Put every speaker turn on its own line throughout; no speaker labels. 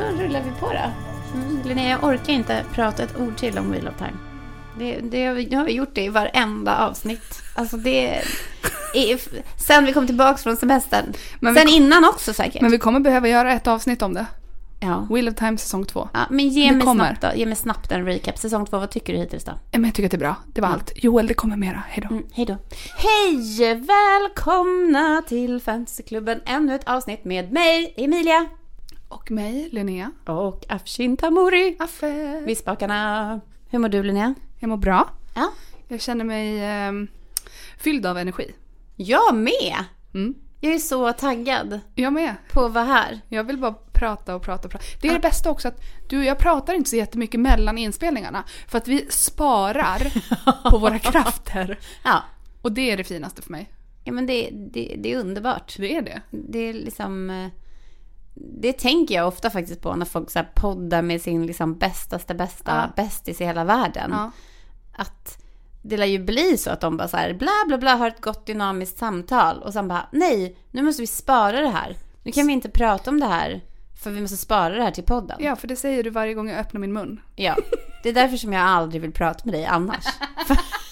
Då rullar vi på då. Mm, Linnea, jag orkar inte prata ett ord till om Wheel of Time. Det, det, nu har vi gjort det i varenda avsnitt. Alltså det... Är, sen vi kom tillbaka från semestern.
Men
sen
kom-
innan också säkert.
Men vi kommer behöva göra ett avsnitt om det.
ja.
Wheel of Time säsong två.
ja. Men ge
Det
mig,
kommer.
snabbt då. ge mig snabbt en recap. Säsong två, vad tycker du hittills då?
Men jag tycker att det är bra. Det var allt. Joel, det kommer mera. Hejdå.
Mm, hej då. Hej! Välkomna till Fantasyklubben. Ännu ett avsnitt med mig, Emilia.
Och mig, Linnea.
Och Afshin Tamuri.
Affe.
Vispakarna. Hur mår du Linnea?
Jag mår bra.
Ja.
Jag känner mig ehm, fylld av energi.
Jag med!
Mm.
Jag är så taggad
Jag med.
på att vara här.
Jag vill bara prata och prata och prata. Det är det bästa också att du och jag pratar inte så jättemycket mellan inspelningarna. För att vi sparar på våra krafter.
Ja,
Och det är det finaste för mig.
ja men det, det, det är underbart.
Det är det.
Det är liksom... Det tänker jag ofta faktiskt på när folk så här poddar med sin liksom bästaste bästa
Ja.
bästis i hela världen.
Ja.
Att det lär ju bli så att de bara så här bla bla bla har ett gott dynamiskt samtal och sen bara nej, nu måste vi spara det här. Nu kan vi inte prata om det här för vi måste spara det här till podden.
ja, för det säger du varje gång jag öppnar min mun.
Ja, det är därför som jag aldrig vill prata med dig annars.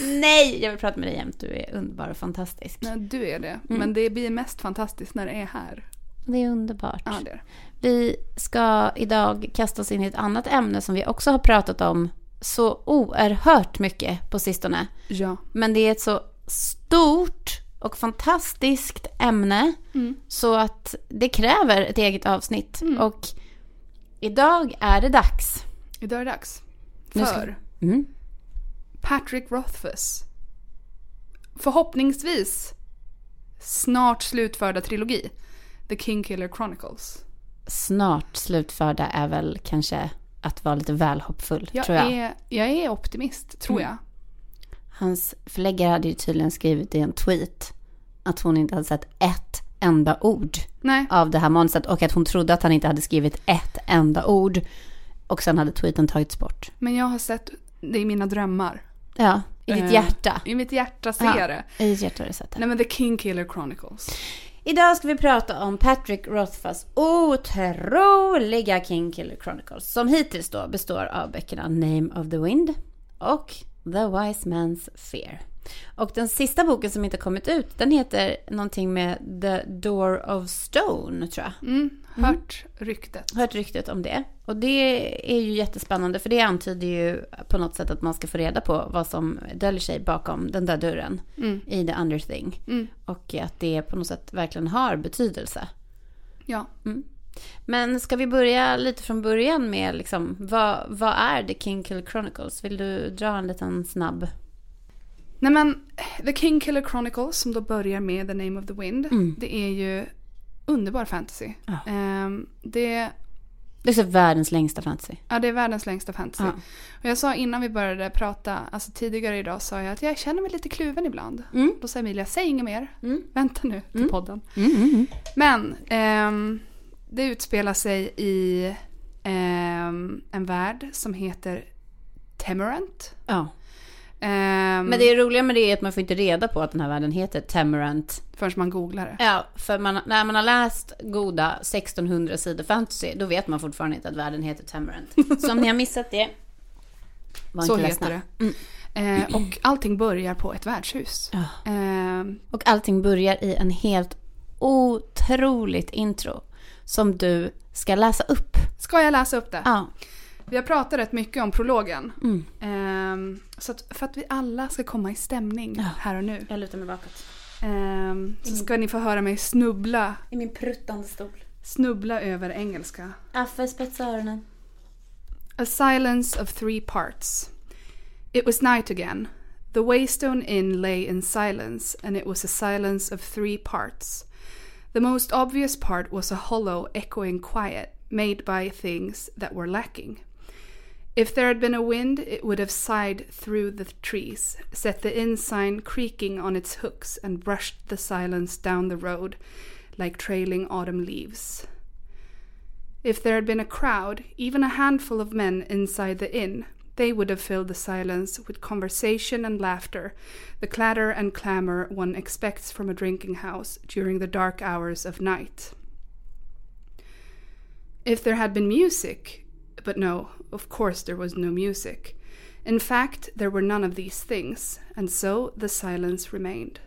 Nej, jag vill prata med dig jämt. Du är underbar och fantastisk.
Nej, du är det.
Mm.
Men det blir mest fantastiskt när det är här.
Det är underbart.
Ja, det är.
Vi ska idag kasta oss in i ett annat ämne som vi också har pratat om så oerhört mycket på sistone.
Ja.
Men det är ett så stort och fantastiskt ämne
Mm.
så att det kräver ett eget avsnitt. Och idag är det dags.
Idag är det dags. För
Mm.
Patrick Rothfuss. Förhoppningsvis snart slutförda trilogi. The Kingkiller Chronicles.
snart slutförda är väl kanske att vara lite väl hoppfull,
Jag,
tror jag.
Är, jag är optimist, tror jag.
Hans förläggare hade ju tydligen skrivit i en tweet att hon inte hade sett ett enda ord
Nej,
av det här manuset och att hon trodde att han inte hade skrivit ett enda ord. Och sen hade tweeten tagits bort.
men jag har sett det i mina drömmar.
Ja, i ditt
Eh,
hjärta.
I mitt hjärta ser
Ja.
det.
I ditt hjärta har du sett det.
Nej men The Kingkiller Chronicles.
Idag ska vi prata om Patrick Rothfuss otroliga Kingkiller Chronicles. Som hittills då består av böckerna Name of the Wind och The Wise Man's Fear. Och den sista boken som inte kommit ut, den heter någonting med The Door of Stone, tror jag.
Mm, hört ryktet.
Hört ryktet om det. Och det är ju jättespännande för det antyder ju på något sätt att man ska få reda på vad som döljer sig bakom den där dörren
Mm.
i The Underthing.
Mm.
Och att det på något sätt verkligen har betydelse.
Ja.
Men ska vi börja lite från början med liksom, vad, vad är The Kingkiller Chronicles? Vill du dra en liten snabb?
Nej men The Kingkiller Chronicles som då börjar med The Name of the Wind.
Mm.
Det är ju underbar fantasy.
Ja.
Ehm, det,
Det är så världens längsta fantasy.
ja, det är världens längsta fantasy.
Ja.
Och jag sa innan vi började prata, alltså tidigare idag sa jag att jag känner mig lite kluven ibland.
Mm.
Då sa Emilia, säg inget mer.
Mm.
Vänta nu till
Mm.
podden.
Mm, mm, mm.
Men ehm, det utspelar sig i ehm, en värld som heter Temerant.
Ja.
Ehm,
Men det roliga med det är att man får inte reda på att den här världen heter Temerant.
Förrän man googlar det.
Ja, för man, när man har läst goda 1600 sidor fantasy, då vet man fortfarande inte att världen heter Temerant. Så om ni har missat det, var
Så
inte
heter
ledsna.
det. Eh, och allting börjar på ett värdshus.
Ja.
Ehm,
Och allting börjar i en helt otroligt intro som du ska läsa upp.
ska jag läsa upp det?
Ja.
Vi har pratat rätt mycket om prologen.
Mm.
Ehm, så att för att vi alla ska komma i stämning
Ja.
här och nu.
Jag lutar mig bakåt.
ehm, så ska ni få höra mig snubbla,
I min pruttande stol.
snubbla över engelska.
Affe, spetsa öronen.
A silence of three parts. It was night again. The Waystone Inn lay in silence, and it was a silence of three parts. The most obvious part was a hollow, echoing quiet made by things that were lacking. If there had been a wind, it would have sighed through the trees, set the inn sign creaking on its hooks, and brushed the silence down the road like trailing autumn leaves. If there had been a crowd, even a handful of men inside the inn, they would have filled the silence with conversation and laughter, the clatter and clamor one expects from a drinking house during the dark hours of night. If there had been music, but no, of course there was no music. In fact, there were none of these things, and so the silence remained.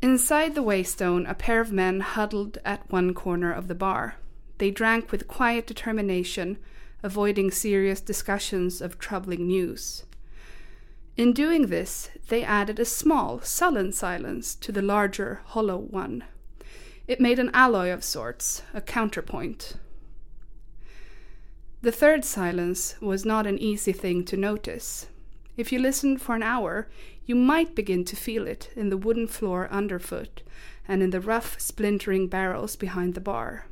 Inside the Waystone, a pair of men huddled at one corner of the bar. They drank with quiet determination, avoiding serious discussions of troubling news. In doing this, they added a small, sullen silence to the larger, hollow one. It made an alloy of sorts, a counterpoint. The third silence was not an easy thing to notice. If you listened for an hour, you might begin to feel it in the wooden floor underfoot and in the rough, splintering barrels behind the bar.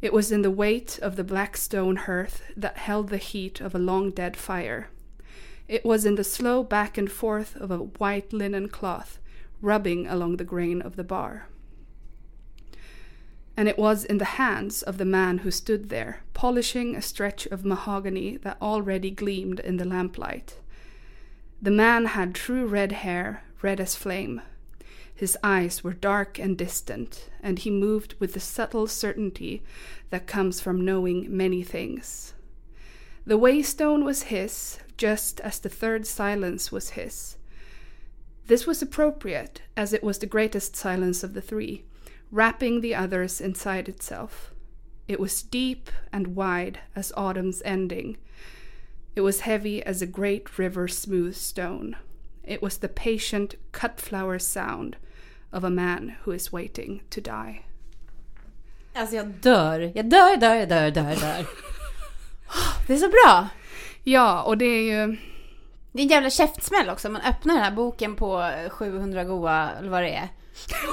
It was in the weight of the black stone hearth that held the heat of a long dead fire. It was in the slow back and forth of a white linen cloth rubbing along the grain of the bar. And it was in the hands of the man who stood there, polishing a stretch of mahogany that already gleamed in the lamplight. The man had true red hair, red as flame. His eyes were dark and distant, and he moved with the subtle certainty that comes from knowing many things. The waystone was his, just as the third silence was his. This was appropriate, as it was the greatest silence of the three, wrapping the others inside itself. It was deep and wide as autumn's ending. It was heavy as a great river smooth stone. It was the patient cut flower sound of a man who is waiting to die.
Alltså jag dör. Jag dör, dör, dör, dör, dör. Det är så bra.
Ja, och det är ju...
Det är en jävla käftsmäll också. Man öppnar den här boken på 700 goa, eller vad det är.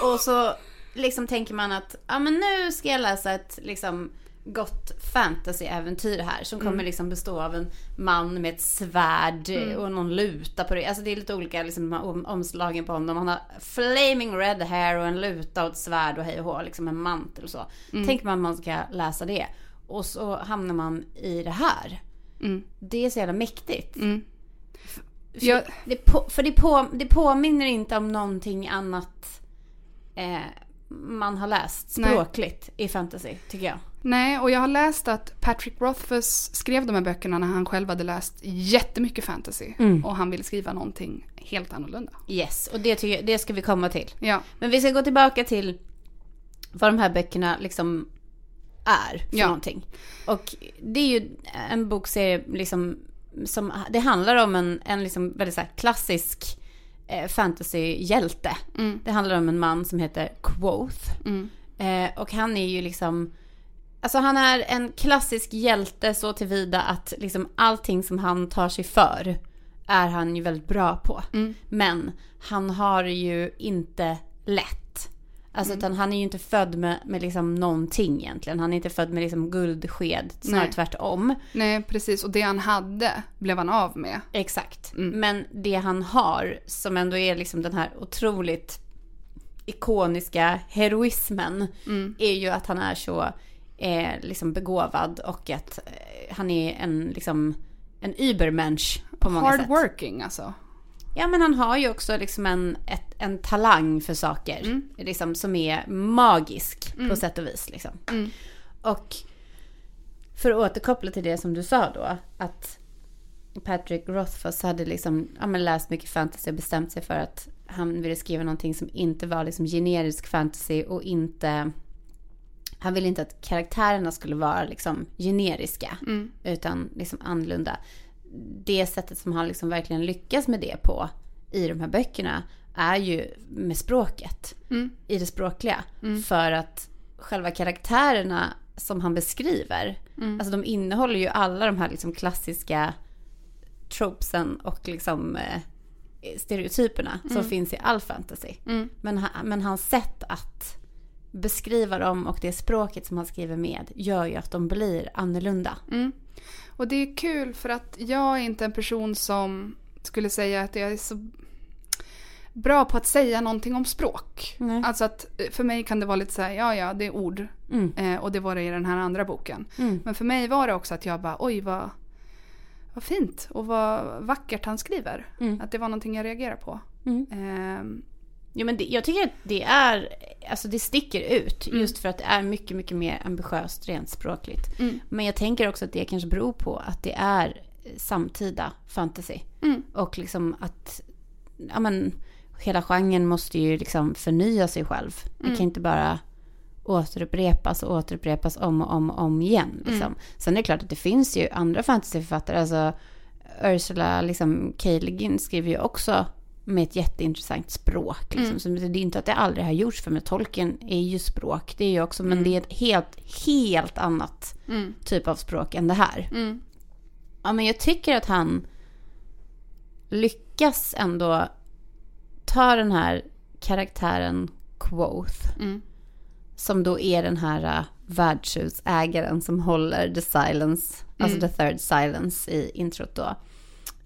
Och så liksom tänker man att, ja men nu ska jag läsa ett liksom gott fantasyäventyr här som kommer liksom bestå av en man med ett svärd och någon luta på det. Alltså det är lite olika liksom, om, omslagen på honom. Han har flaming red hair och en luta och ett svärd och hej och hå, liksom en mantel och så. Tänker man att man ska läsa det. Och så hamnar man i det här.
Mm.
Det är så jävla mäktigt.
Mm.
För,
Jag-
det, på, för det, på, det påminner inte om någonting annat eh, man har läst
Nej.
språkligt i fantasy, tycker jag.
Nej, och jag har läst att Patrick Rothfuss skrev de här böckerna när han själv hade läst jättemycket fantasy.
Mm.
Och han ville skriva någonting helt annorlunda.
Yes, och det, tycker jag, det ska vi komma till.
Ja,
Men vi ska gå tillbaka till vad de här böckerna liksom är för
Ja.
någonting. Och det är ju en bokserie liksom som, det handlar om en, en liksom väldigt så klassisk eh, fantasyhjälte.
Mm.
Det handlar om en man som heter Quoth.
Mm.
Eh, och han är ju liksom, alltså han är en klassisk hjälte så tillvida att liksom allting som han tar sig för är han ju väldigt bra på.
Mm.
Men han har ju inte lätt. Alltså utan han är ju inte född med, med liksom någonting egentligen. Han är inte född med liksom guldsked, snarare
Nej.
tvärtom.
Nej, precis. Och det han hade blev han av med.
Exakt.
Mm.
Men det han har, som ändå är liksom den här otroligt ikoniska heroismen,
Mm.
är ju att han är så eh, liksom begåvad och att eh, han är en liksom en übermensch på många
Hard
sätt.
working alltså.
Ja men han har ju också liksom en, ett, en talang för saker.
Mm.
Liksom, som är magisk på sätt och vis. Liksom.
Mm.
Och för att återkoppla till det som du sa då. Att Patrick Rothfuss hade liksom, ja, läst mycket fantasy och bestämt sig för att han ville skriva någonting som inte var liksom generisk fantasy och inte... Han ville inte att karaktärerna skulle vara liksom generiska
Mm.
utan liksom annorlunda. Det sättet som han liksom verkligen lyckas med det på i de här böckerna är ju med språket.
Mm.
I det språkliga. För att själva karaktärerna som han beskriver,
Mm.
alltså de innehåller ju alla de här liksom klassiska tropesen och liksom eh, stereotyperna som finns i all fantasy.
Mm.
Men, ha- men hans sätt att beskriva dem och det språket som han skriver med gör ju att de blir annorlunda.
Och det är kul för att jag är inte en person som skulle säga att jag är så bra på att säga någonting om språk.
Nej.
Alltså att eh, för mig kan det vara lite så här, ja ja det är ord.
Mm.
Eh, och det var det i den här andra boken.
Mm.
Men för mig var det också att jag bara, oj vad, vad fint och vad vackert han skriver.
Mm.
Att det var någonting jag reagerade på.
Mm. Ja, men det, jag tycker att det är alltså det sticker ut.
Mm.
Just för att det är mycket, mycket mer ambitiöst rent språkligt.
Mm.
Men jag tänker också att det kanske beror på att det är samtida fantasy.
Mm.
Och liksom att, ja men, hela genren måste ju liksom förnya sig själv. Det
Mm.
kan inte bara återupprepas och återupprepas om och om och om igen. Liksom.
Mm.
Sen är det klart att det finns ju andra fantasyförfattare. Alltså Ursula liksom, K. Le Guin skriver ju också med ett jätteintressant språk. Liksom.
Mm.
Så det är inte att det aldrig har gjorts för med tolken är ju språk. Det är ju också, men
Mm.
det är ett helt, helt annat
Mm.
typ av språk än det här.
Mm.
Ja, men jag tycker att han lyckas ändå ta den här karaktären Quoth,
Mm.
som då är den här uh, värdshusägaren som håller the silence, alltså
Mm.
the third silence i introt då.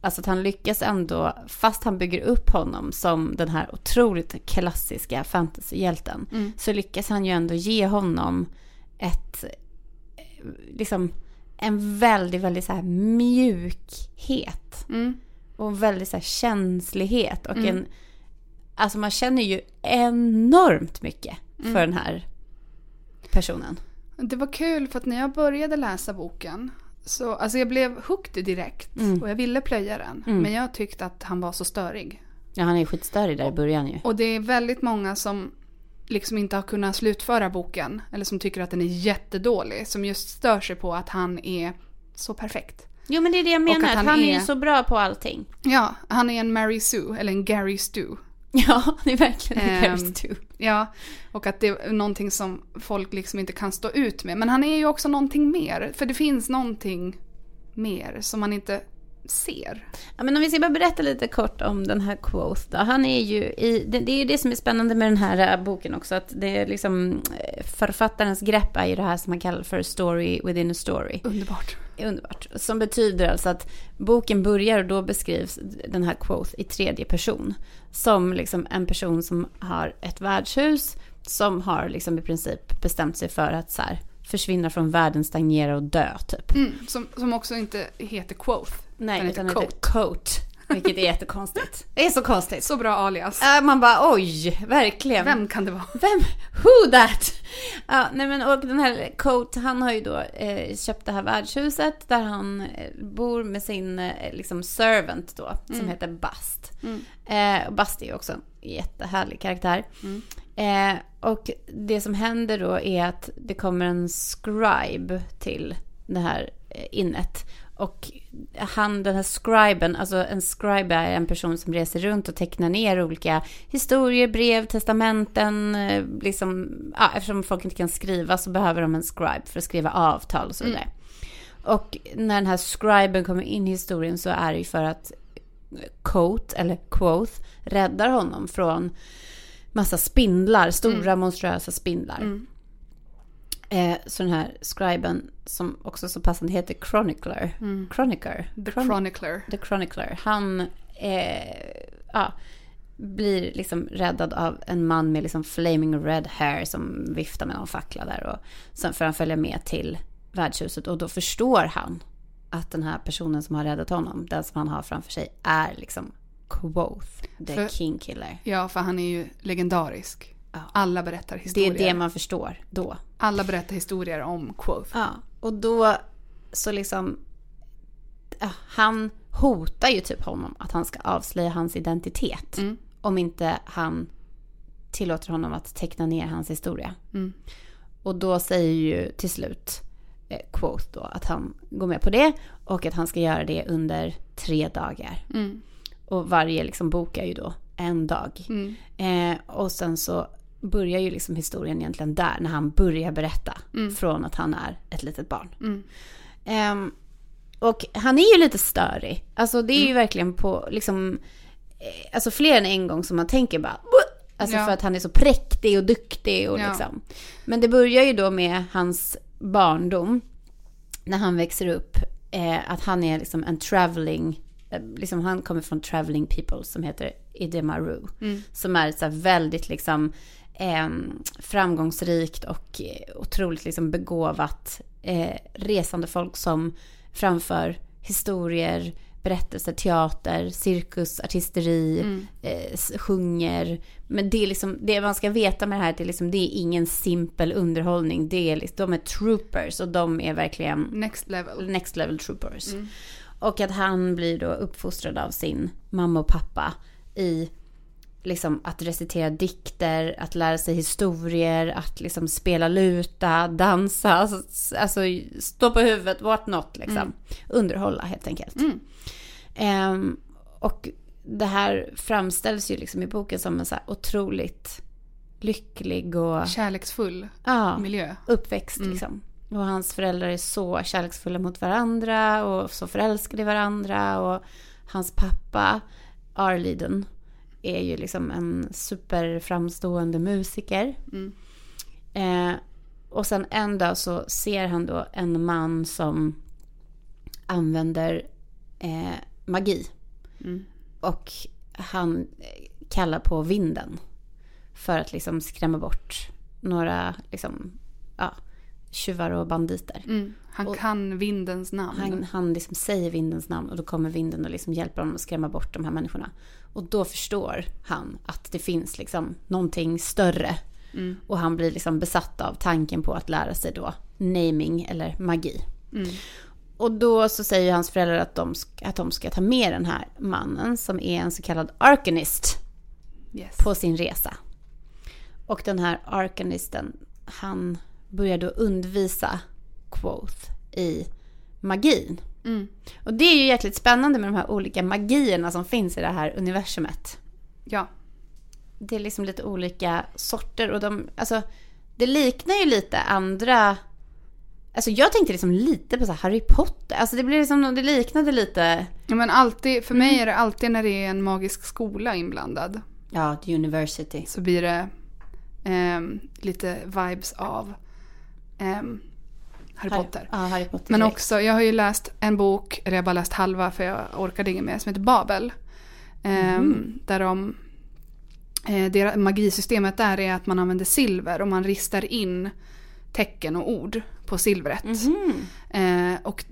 Alltså att han lyckas ändå, fast han bygger upp honom som den här otroligt klassiska fantasyhjälten,
Mm.
så lyckas han ju ändå ge honom ett, eh, liksom, en väldigt, väldigt så här mjukhet.
Mm.
Och väldigt så här känslighet. Och
Mm.
en, alltså man känner ju enormt mycket för
Mm.
den här personen.
Det var kul för att när jag började läsa boken så, alltså jag blev hooked direkt
Mm.
och jag ville plöja den.
Mm.
Men jag tyckte att han var så störig.
Ja, han är ju skitstörig där i början ju.
Och det är väldigt många som liksom inte har kunnat slutföra boken. Eller som tycker att den är jättedålig. Som just stör sig på att han är så perfekt.
Jo, men det är det jag menar.
att
Han,
han
är ju
är-
så bra på allting.
Ja, han är en Mary Sue, eller en Gary Stu.
Ja, det är verkligen det um, too.
Ja, och att det är någonting som folk liksom inte kan stå ut med. Men han är ju också någonting mer. För det finns någonting mer som man inte ser.
Ja, men om vi ska bara berätta lite kort om den här Quoth då. Han är ju i, det, det är ju det som är spännande med den här äh, boken också. Att det är liksom, äh, författarens grepp är ju det här som man kallar för story within a story.
Underbart.
Underbart. Som betyder alltså att boken börjar och då beskrivs den här quote i tredje person. Som liksom en person som har ett värdshus. Som har liksom i princip bestämt sig för att så här, försvinna från världen, stagnera och dö typ.
Mm, som, som också inte heter Quoth.
Nej,
Den
utan
heter
Coat. Vilket är jättekonstigt. Det är så konstigt.
Så bra alias.
Äh, Man bara oj, verkligen.
Vem kan det vara?
Vem? Who that? Ja, nej men och den här Coat, han har ju då eh, köpt det här värdshuset där han eh, bor med sin eh, liksom servant då, som
Mm.
heter Bast.
Mm.
Eh, och Bast är ju också en jättehärlig karaktär.
Mm.
Eh, och det som händer då är att det kommer en scribe till det här eh, innet. Och han, den här scriben, alltså en scribe är en person som reser runt och tecknar ner olika historier, brev, testamenten. eh, Liksom, ja, eftersom folk inte kan skriva så behöver de en scribe för att skriva avtal och så
Mm.
Och när den här scriben kommer in i historien så är det ju för att Coat, eller Quoth, räddar honom från massa spindlar, stora monstruösa spindlar.
Mm.
Eh, så den här scriben, som också så passande heter Chronicler,
Mm.
Chronicer,
The
Chroni-
Chronicler.
The Chronicler, han eh, ja, blir liksom räddad av en man med liksom flaming red hair som viftar med någon fackla där och sen får han följa med till värdshuset och då förstår han att den här personen som har räddat honom, den som han har framför sig, är liksom Quoth, the
För-
king killer.
Ja, för han är ju legendarisk.
Ja.
Alla berättar
Det är
historier.
det man förstår då.
Alla berättar historier om Quoth.
Ja, och då så liksom... Han hotar ju typ honom att han ska avslöja hans identitet.
Mm.
Om inte han tillåter honom att teckna ner hans historia.
Mm.
Och då säger ju till slut eh, Quoth då att han går med på det. Och att han ska göra det under tre dagar.
Mm.
Och varje liksom bok är ju då en dag.
Mm.
Eh, och sen så börjar ju liksom historien egentligen där. När han börjar berätta.
Mm.
Från att han är ett litet barn.
Mm.
Ehm, och han är ju lite störig. Alltså det är
Mm.
ju verkligen på liksom, eh, alltså fler än en gång som man tänker bara, alltså
Ja.
för att han är så präktig och duktig och
Ja.
liksom. Men det börjar ju då med hans barndom, när han växer upp, eh, att han är liksom en traveling, eh, liksom han kommer från traveling people som heter Idemaru.
Mm.
Som är så väldigt liksom eh, framgångsrikt och eh, otroligt liksom begåvat eh, resande folk som framför historier, berättelser, teater, cirkus, artisteri,
Mm.
eh, sjunger. Men det är liksom, det man ska veta med det här, det är, liksom, det är ingen simpel underhållning. Det är, liksom, de är troopers och de är verkligen
Next level.
next level troopers.
Mm.
Och att han blir då uppfostrad av sin mamma och pappa i liksom att recitera dikter, att lära sig historier, att liksom spela luta, dansa, alltså, alltså stå på huvudet, what not liksom. Underhålla helt enkelt.
Mm.
Ehm, och det här framställs ju liksom i boken som en så här otroligt lycklig och
Kärleksfull
ja,
miljö.
uppväxt liksom. Och hans föräldrar är så kärleksfulla mot varandra och så förälskade i varandra. Och hans pappa, Arliden, är ju liksom en superframstående musiker.
Mm.
Eh, och sen en dag så ser han då en man som använder eh, magi.
Mm.
Och han kallar på vinden. För att liksom skrämma bort några liksom, ja, tjuvar och banditer.
Mm. Han
Och-
kan vindens namn.
Han, han liksom säger vindens namn och då kommer vinden och liksom hjälper honom att skrämma bort de här människorna. Och då förstår han att det finns liksom någonting större.
Mm.
Och han blir liksom besatt av tanken på att lära sig då naming eller magi.
Mm.
Och då så säger hans föräldrar att de, ska, att de ska ta med den här mannen som är en så kallad arcanist
Yes.
på sin resa. Och den här arcanisten, han börjar då undervisa Quoth i magin.
Mm.
Och det är ju jäkligt spännande med de här olika magierna som finns i det här universumet.
Ja.
Det är liksom lite olika sorter och de, alltså det liknar ju lite andra Alltså jag tänkte liksom lite på så här Harry Potter. Alltså det blir liksom, det liknade lite
ja. Men alltid, för
Mm.
mig är det alltid när det är en magisk skola inblandad.
Ja, The University.
Så blir det ehm, lite vibes av ehm, Harry Potter.
Ja, Harry Potter.
Men
direkt.
också, jag har ju läst en bok, eller jag har bara läst halva för jag orkade inget mer, som heter Babel. Ehm,
Mhm.
Där de, eh, deras, magisystemet där är att man använder silver och man ristar in tecken och ord på silvret.
Mhm.
Eh, och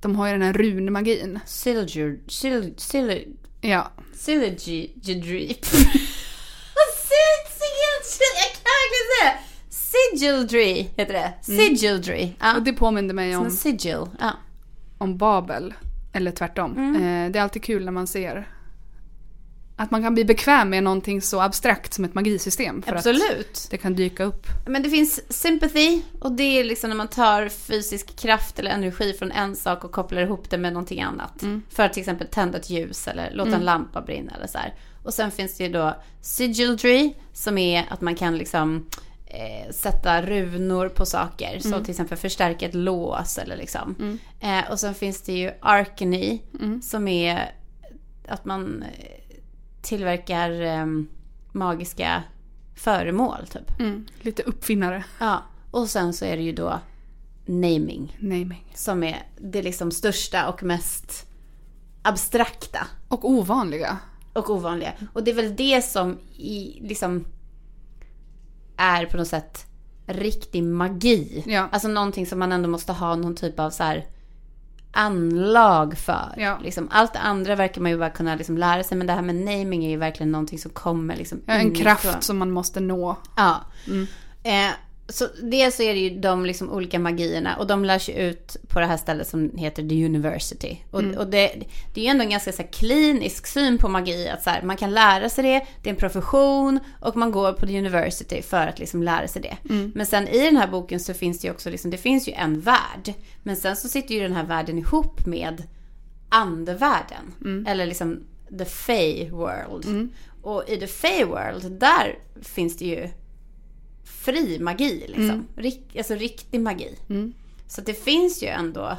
de har ju den här runmagin.
Silger, sil, sil,
Ja,
verkligen säga Sigildry heter det. Sigildry. Ja.
och det påminner mig om,
sigil. Ja.
om Babel. Eller tvärtom.
Mm.
Eh, det är alltid kul när man ser att man kan bli bekväm med någonting så abstrakt som ett magisystem. För att
Absolut.
det kan dyka upp.
Men det finns sympathy och det är liksom när man tar fysisk kraft eller energi från en sak och kopplar ihop det med någonting annat.
Mm.
För att till exempel tända ett ljus eller låta en lampa brinna eller så här. Och sen finns det ju då sigildry som är att man kan liksom eh, sätta runor på saker. Så till exempel förstärka ett lås eller liksom. Eh, och sen finns det ju arcany som är att man eh, tillverkar eh, magiska föremål typ.
Mm. Lite uppfinnare.
Ja, och sen så är det ju då naming
Naming.
som är det liksom största och mest abstrakta
Och ovanliga.
och ovanliga. Och det är väl det som i, liksom är på något sätt riktig magi.
Ja.
Alltså någonting som man ändå måste ha någon typ av så här anlag för.
Ja.
Liksom, allt det andra verkar man ju bara kunna liksom lära sig men det här med naming är ju verkligen någonting som kommer liksom
Ja, en
inifrån.
kraft som man måste nå.
Ja. Eh, så dels så är det ju de liksom olika magierna och de lärs ju ut på det här stället som heter The University. Och, och det, det är ju ändå en ganska så klinisk syn på magi. Att så här, man kan lära sig det, det är en profession och man går på The University för att liksom lära sig det. Men sen i den här boken så finns det ju också, liksom, det finns ju en värld. Men sen så sitter ju den här världen ihop med andevärlden. Eller liksom the Fey world. Och i the Fey world, där finns det ju fri magi liksom. Rik, alltså riktig magi.
Mm.
Så det finns ju ändå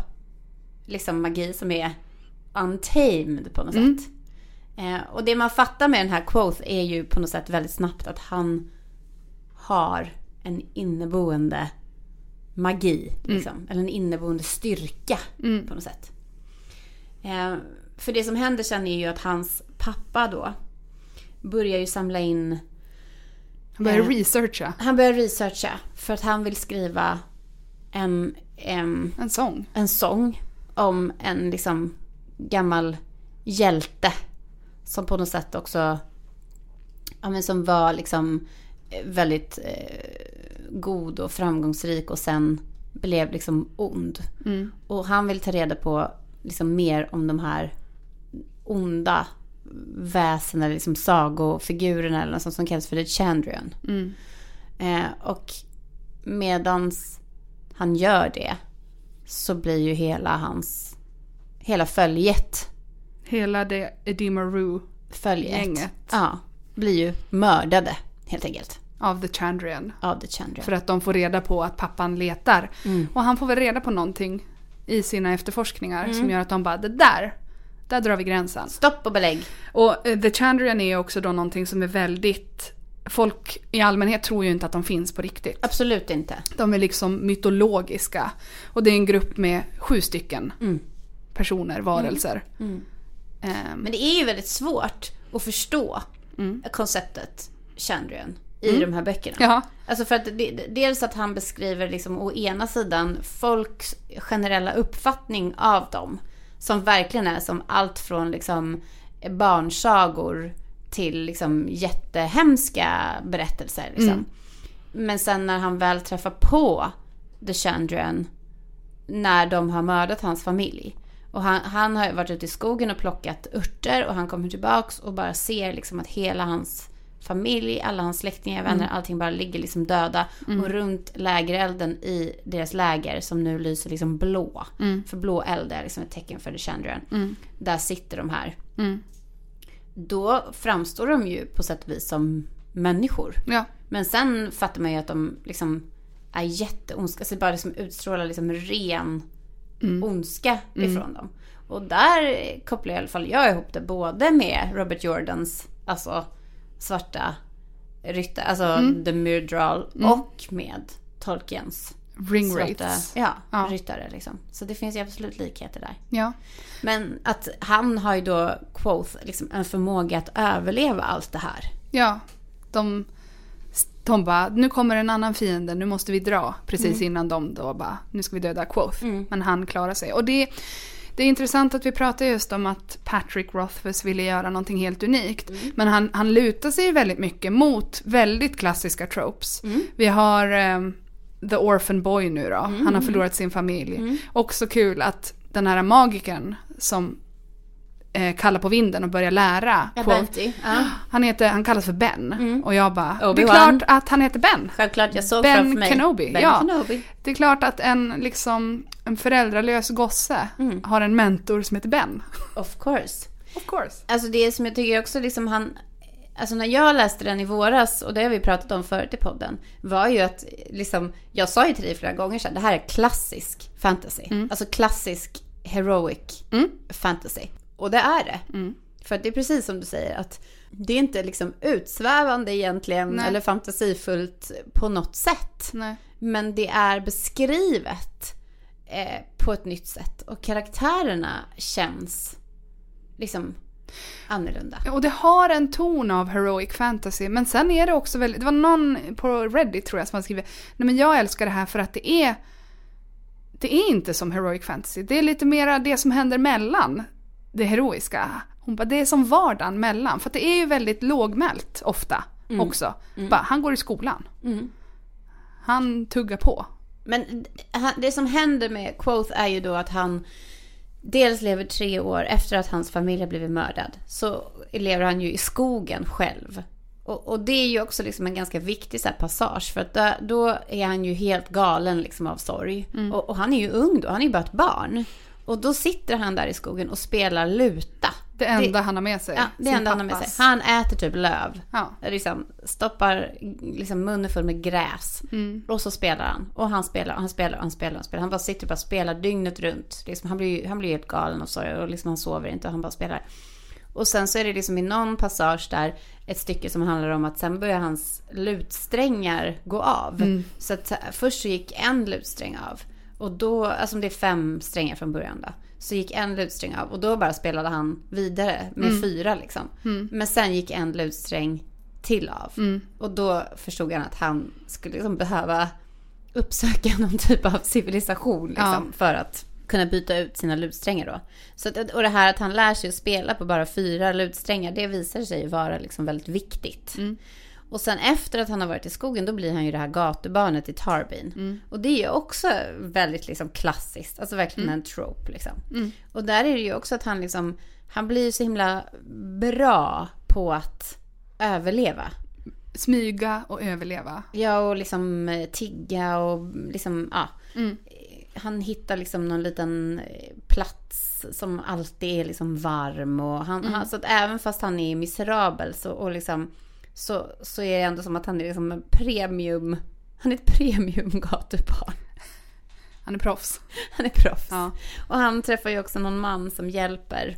liksom magi som är untamed på något
Mm.
sätt. Eh, och det man fattar med den här Quoth är ju på något sätt väldigt snabbt att han har en inneboende magi. Liksom. Eller en inneboende styrka
Mm.
på något sätt. Eh, för det som händer sen är ju att hans pappa då börjar ju samla in
Han börjar
Eh.
researcha.
han börjar researcha för att han vill skriva en, en,
En sång.
en sång om en liksom gammal hjälte. Som på något sätt också, ja men som var liksom eh, väldigt eh, god och framgångsrik och sen blev liksom ond.
Mm.
Och han vill ta reda på liksom mer om de här onda väsen eller liksom sagofigurerna eller något sånt som kallas för The Chandrian.
Mm.
Eh, och medans han gör det så blir ju hela hans, hela följet,
Hela det Edema Rue
följet,
Gänget.
ja, blir ju mördade helt enkelt
av The Chandrian.
av The Chandrian.
För att de får reda på att pappan letar.
Mm.
Och han får väl reda på någonting i sina efterforskningar
Mm.
som gör att de bara, det där, där drar vi gränsen.
Stopp och belägg.
Och eh, The Chandrian är också då någonting som är väldigt, folk i allmänhet tror ju inte att de finns på riktigt.
Absolut inte.
De är liksom mytologiska. Och det är en grupp med sju stycken
Mm.
personer, varelser.
Mm.
Ehm,
Men det är ju väldigt svårt att förstå
Mm.
konceptet Chandrian i de här böckerna.
ja,
Alltså för att det, dels att han beskriver liksom å ena sidan folks generella uppfattning av dem. Som verkligen är som allt från liksom barnsagor till liksom jättehemska berättelser. Liksom. Men sen när han väl träffar på The Chandrian när de har mördat hans familj. Och han, han har varit ute i skogen och plockat örter och han kommer tillbaks och bara ser liksom att hela hans familj, alla hans släktingar, vänner, allting bara ligger liksom döda. Och runt lägerelden i deras läger som nu lyser liksom blå. För blå eld är liksom ett tecken för The Chandrian. Där sitter de här.
Mm.
Då framstår de ju på sätt och vis som människor.
ja.
Men sen fattar man ju att de liksom är jätteondska. Alltså bara liksom utstrålar liksom ren ondska ifrån dem. Och där kopplar i alla fall jag ihop det både med Robert Jordans, alltså svarta ryttare, alltså The Myrdral och med Tolkiens
Ring
svarta ja,
Ja.
ryttare. Liksom. Så det finns ju absolut likheter där.
Ja.
Men att han har ju då, Quoth, liksom en förmåga att överleva allt det här.
Ja, de, de bara, nu kommer en annan fiende, nu måste vi dra. Precis innan de då bara, nu ska vi döda Quoth. Men han klarar sig. Och det, det är intressant att vi pratar just om att Patrick Rothfuss ville göra någonting helt unikt. Men han, han lutar sig väldigt mycket mot väldigt klassiska tropes. Vi har ehm, The Orphan Boy nu då, han har förlorat sin familj. Också kul att den här magikern som eh, kallar på vinden och börjar lära
Ja, Benty. Ja.
han, heter, han kallas för Ben. Och jag bara, det är
Obi-Wan.
klart att han heter Ben.
Självklart, jag såg
Ben
framför mig.
Kenobi,
Ben
ja.
Kenobi.
Det är klart att en, liksom, en föräldralös gosse har en mentor som heter Ben.
Of course.
Of course.
Alltså det som jag tycker också liksom han... Alltså när jag läste den i våras, och det har vi pratat om förut i podden, var ju att liksom, jag sa ju till dig flera gånger sedan, det här är klassisk fantasy. Alltså klassisk heroic fantasy. Och det är det. För att det är precis som du säger, att det är inte liksom utsvävande egentligen,
Nej.
eller fantasifullt på något sätt.
Nej.
Men det är beskrivet eh, på ett nytt sätt. Och karaktärerna känns liksom annorlunda.
Och det har en ton av heroic fantasy, men sen är det också väldigt, det var någon på Reddit tror jag som skrivit, nej men jag älskar det här för att det är, det är inte som heroic fantasy, det är lite mera det som händer mellan det heroiska. Hon bara, det är som vardagen mellan, för det är ju väldigt lågmält ofta också. Bara, han går i skolan. Han tuggar på.
Men det som händer med Quoth är ju då att han dels lever tre år efter att hans familj har blivit mördad. Så lever han ju i skogen själv. Och, och det är ju också liksom en ganska viktig så passage. För att då, då är han ju helt galen liksom av sorg. Och, och han är ju ung då, han är ju bara ett barn. Och då sitter han där i skogen och spelar luta.
Det enda han har med sig.
Ja, det enda han har med sig. Han äter typ löv.
Ja.
Liksom stoppar liksom munnen full med gräs.
Mm.
Och så spelar han. Och han spelar och han spelar och han spelar och han spelar. Han bara sitter och bara spelar dygnet runt. Liksom, han blir han blir helt galen av sorg och liksom han sover inte och han bara spelar. Och sen så är det liksom i någon passage där ett stycke som handlar om att sen börjar hans lutsträngar gå av.
Mm.
Så att först så gick en lutsträng av. Och då, alltså om det är fem strängar från början då. Så gick en lutsträng av och då bara spelade han vidare med
Mm.
fyra liksom. Men sen gick en lutsträng till av.
Mm.
Och då förstod han att han skulle liksom behöva uppsöka någon typ av civilisation liksom, för att kunna byta ut sina lutsträngar då. Så att, och det här att han lär sig att spela på bara fyra lutsträngar, det visar sig vara liksom väldigt viktigt.
Mm.
Och sen efter att han har varit i skogen, då blir han ju det här gatubarnet i Tarbin.
Mm.
Och det är ju också väldigt liksom klassiskt, alltså verkligen en trope liksom.
Mm.
Och där är det ju också att han liksom, han blir så himla bra på att överleva.
Smyga och överleva.
Ja, och liksom eh, tigga och liksom, ja.
Mm.
Han hittar liksom någon liten eh, plats som alltid är liksom varm. Och han,
Mm.
han, så att även fast han är miserabel så, och liksom, så, så är det ändå som att han är liksom en premium, han är ett premium gatubarn.
Han är proffs.
Han är proffs.
Ja.
Och han träffar ju också någon man som hjälper,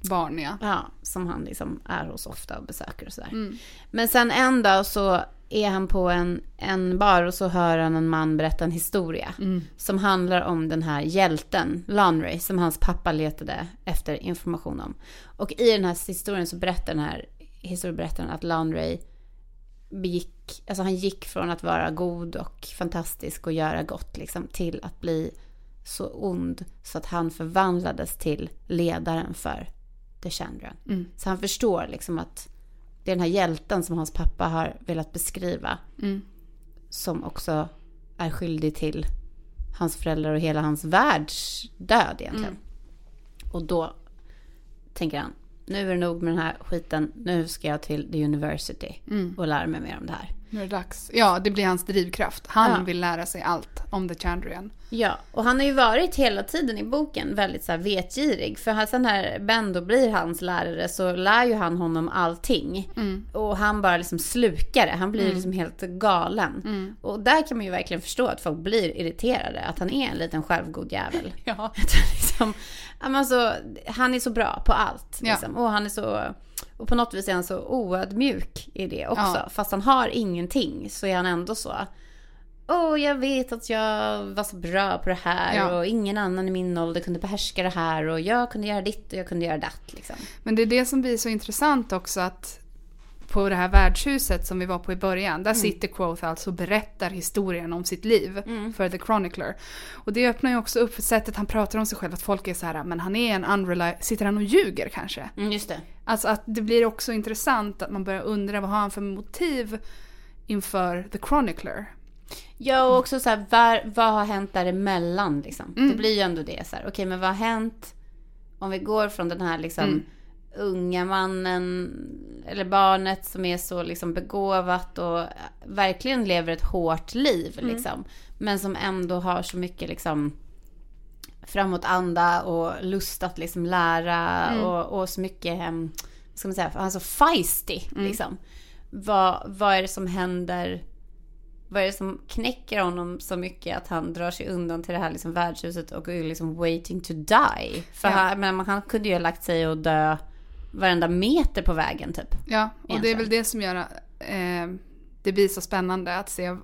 Barn ja.
ja, som han liksom är hos ofta och besöker och sådär.
Mm.
Men sen en dag så är han på en, en bar och så hör han en man berätta en historia.
Mm.
Som handlar om den här hjälten, Lanray, som hans pappa letade efter information om. Och i den här historien så berättar den här historieberättaren att Lanray begick, alltså han gick från att vara god och fantastisk och göra gott liksom till att bli så ond så att han förvandlades till ledaren för The Chandran.
Mm.
Så han förstår liksom att det är den här hjälten som hans pappa har velat beskriva
Mm.
som också är skyldig till hans föräldrar och hela hans världs död egentligen. Och då tänker han, nu är det nog med den här skiten, nu ska jag till the university
Mm.
och lära mig mer om det här.
Nu är det dags. Ja, det blir hans drivkraft. Han
Ja.
vill lära sig allt om The Chandrian.
Ja, och han har ju varit hela tiden i boken väldigt så här vetgirig. För sen när Bendo blir hans lärare så lär ju han honom allting.
Mm.
Och han bara liksom slukar det. Han blir
Mm.
liksom helt galen.
Mm.
Och där kan man ju verkligen förstå att folk blir irriterade. Att han är en liten självgod jävel.
Ja.
Att han liksom, ja, alltså, han är så bra på allt.
Ja.
Liksom. Och han är så... Och på något vis är han så oödmjuk i det också.
Ja.
Fast han har ingenting så är han ändå så. Åh, jag vet att jag var så bra på det här
Ja.
och ingen annan i min ålder kunde behärska det här och jag kunde göra ditt och jag kunde göra datt liksom.
Men det är det som blir så intressant också att på det här värdshuset som vi var på i början, där sitter Quoth alltså och berättar historien om sitt liv för The Chronicler. Och det öppnar ju också upp för sättet han pratar om sig själv, att folk är så här, men han är en unreliable, sitter han och ljuger kanske?
Mm, just det.
Alltså att det blir också intressant att man börjar undra vad har han för motiv inför The Chronicler?
Ja, och också så här, var, vad har hänt däremellan liksom?
Mm.
Det blir ju ändå det så här, okej men vad har hänt om vi går från den här liksom
Mm.
Unga mannen eller barnet som är så liksom begåvat och verkligen lever ett hårt liv
Mm.
liksom. Men som ändå har så mycket liksom framåtanda och lust att liksom lära
Mm.
och, och så mycket, em, vad ska man säga, han är så feisty
Mm.
liksom. Vad, vad är det som händer vad är det som knäcker honom så mycket att han drar sig undan till det här liksom värdshuset och är liksom waiting to die? För
Ja.
han, men han kunde ju ha lagt sig och dö varenda meter på vägen typ.
Ja, och det är
Egentligen.
väl det som gör eh, det blir så spännande att se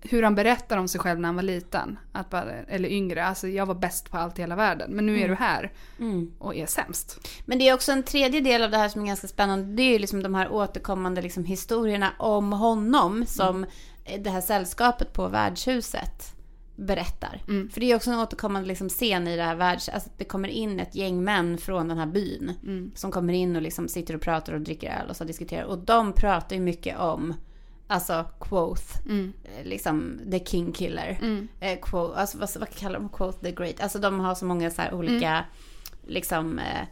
hur han berättar om sig själv när han var liten. Att bara, eller yngre. Alltså jag var bäst på allt i hela världen. Men nu är du här och är sämst.
Men det är också en tredje del av det här som är ganska spännande. Det är ju liksom de här återkommande liksom historierna om honom som det här sällskapet på värdshuset berättar.
Mm.
För det är också en återkommande liksom scen i det här värds... Alltså att det kommer in ett gäng män från den här byn.
Mm.
Som kommer in och liksom sitter och pratar och dricker öl och så diskuterar. Och de pratar ju mycket om, alltså Quoth,
Mm.
eh, liksom the king killer.
Mm.
Eh, quote, alltså, vad, vad kallar de Quoth the great? Alltså de har så många så olika
Mm.
liksom eh,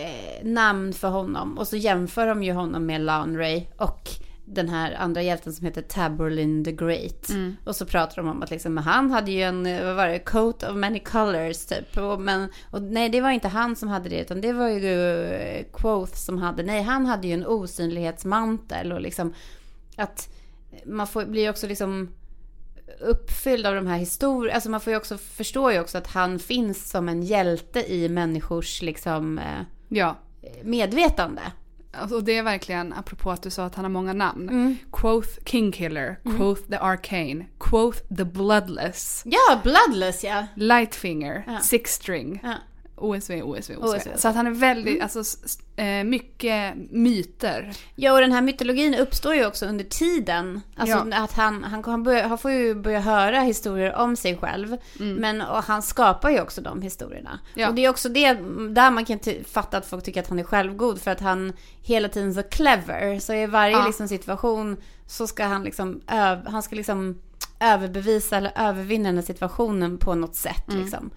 eh, namn för honom. Och så jämför de ju honom med Lanray och den här andra hjälten som heter Taborlin the Great.
Mm.
Och så pratar de om att liksom, han hade ju en, vad var det, coat of many colors typ. Och, men, och nej, det var inte han som hade det, utan det var ju eh, Quoth som hade, nej, han hade ju en osynlighetsmantel och liksom att man får, blir också liksom uppfylld av de här historierna. Alltså man får ju också, förstår ju också att han finns som en hjälte i människors liksom eh,
Ja.
medvetande.
Alltså, och det är verkligen, apropå att du sa att han har många namn.
Mm.
Quoth Kingkiller, Quoth the Arcane, Quoth the Bloodless,
Ja, Bloodless ja.
Lightfinger,
Ja.
Six String.
ja.
OSV, OSV, OSV.
OSV.
Så att han är väldigt, alltså s- s- eh, mycket myter.
Ja, och den här mytologin uppstår ju också under tiden. Alltså
Ja.
att han, han, han, börjar, han får ju börja höra historier om sig själv. Men och han skapar ju också de historierna.
Mm. Ja.
Och det är också det, där man kan fatta att folk tycker att han är självgod. För att han hela tiden så clever. Så i varje
Ja.
liksom, situation så ska han liksom, öv, han ska liksom överbevisa eller övervinna den här situationen på något sätt.
Mm.
Liksom.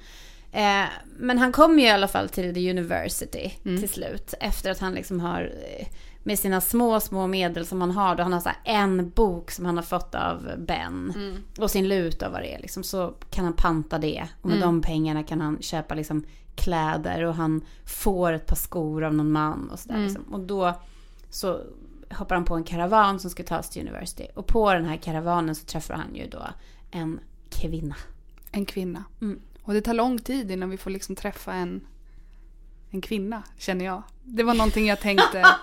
Eh, men han kommer ju i alla fall till the university
Mm.
till slut. Efter att han liksom har, eh, med sina små, små medel som han har. Då han har så en bok som han har fått av Ben.
Mm.
Och sin lut och vad det är. Liksom, så kan han panta det. Och med
Mm.
de pengarna kan han köpa liksom kläder. Och han får ett par skor av någon man och sådär.
Mm.
Liksom. Och då så hoppar han på en karavan som ska tas till university. Och på den här karavanen så träffar han ju då en kvinna.
En kvinna.
Mm.
Och det tar lång tid innan vi får liksom träffa en, en kvinna, känner jag. Det var någonting jag tänkte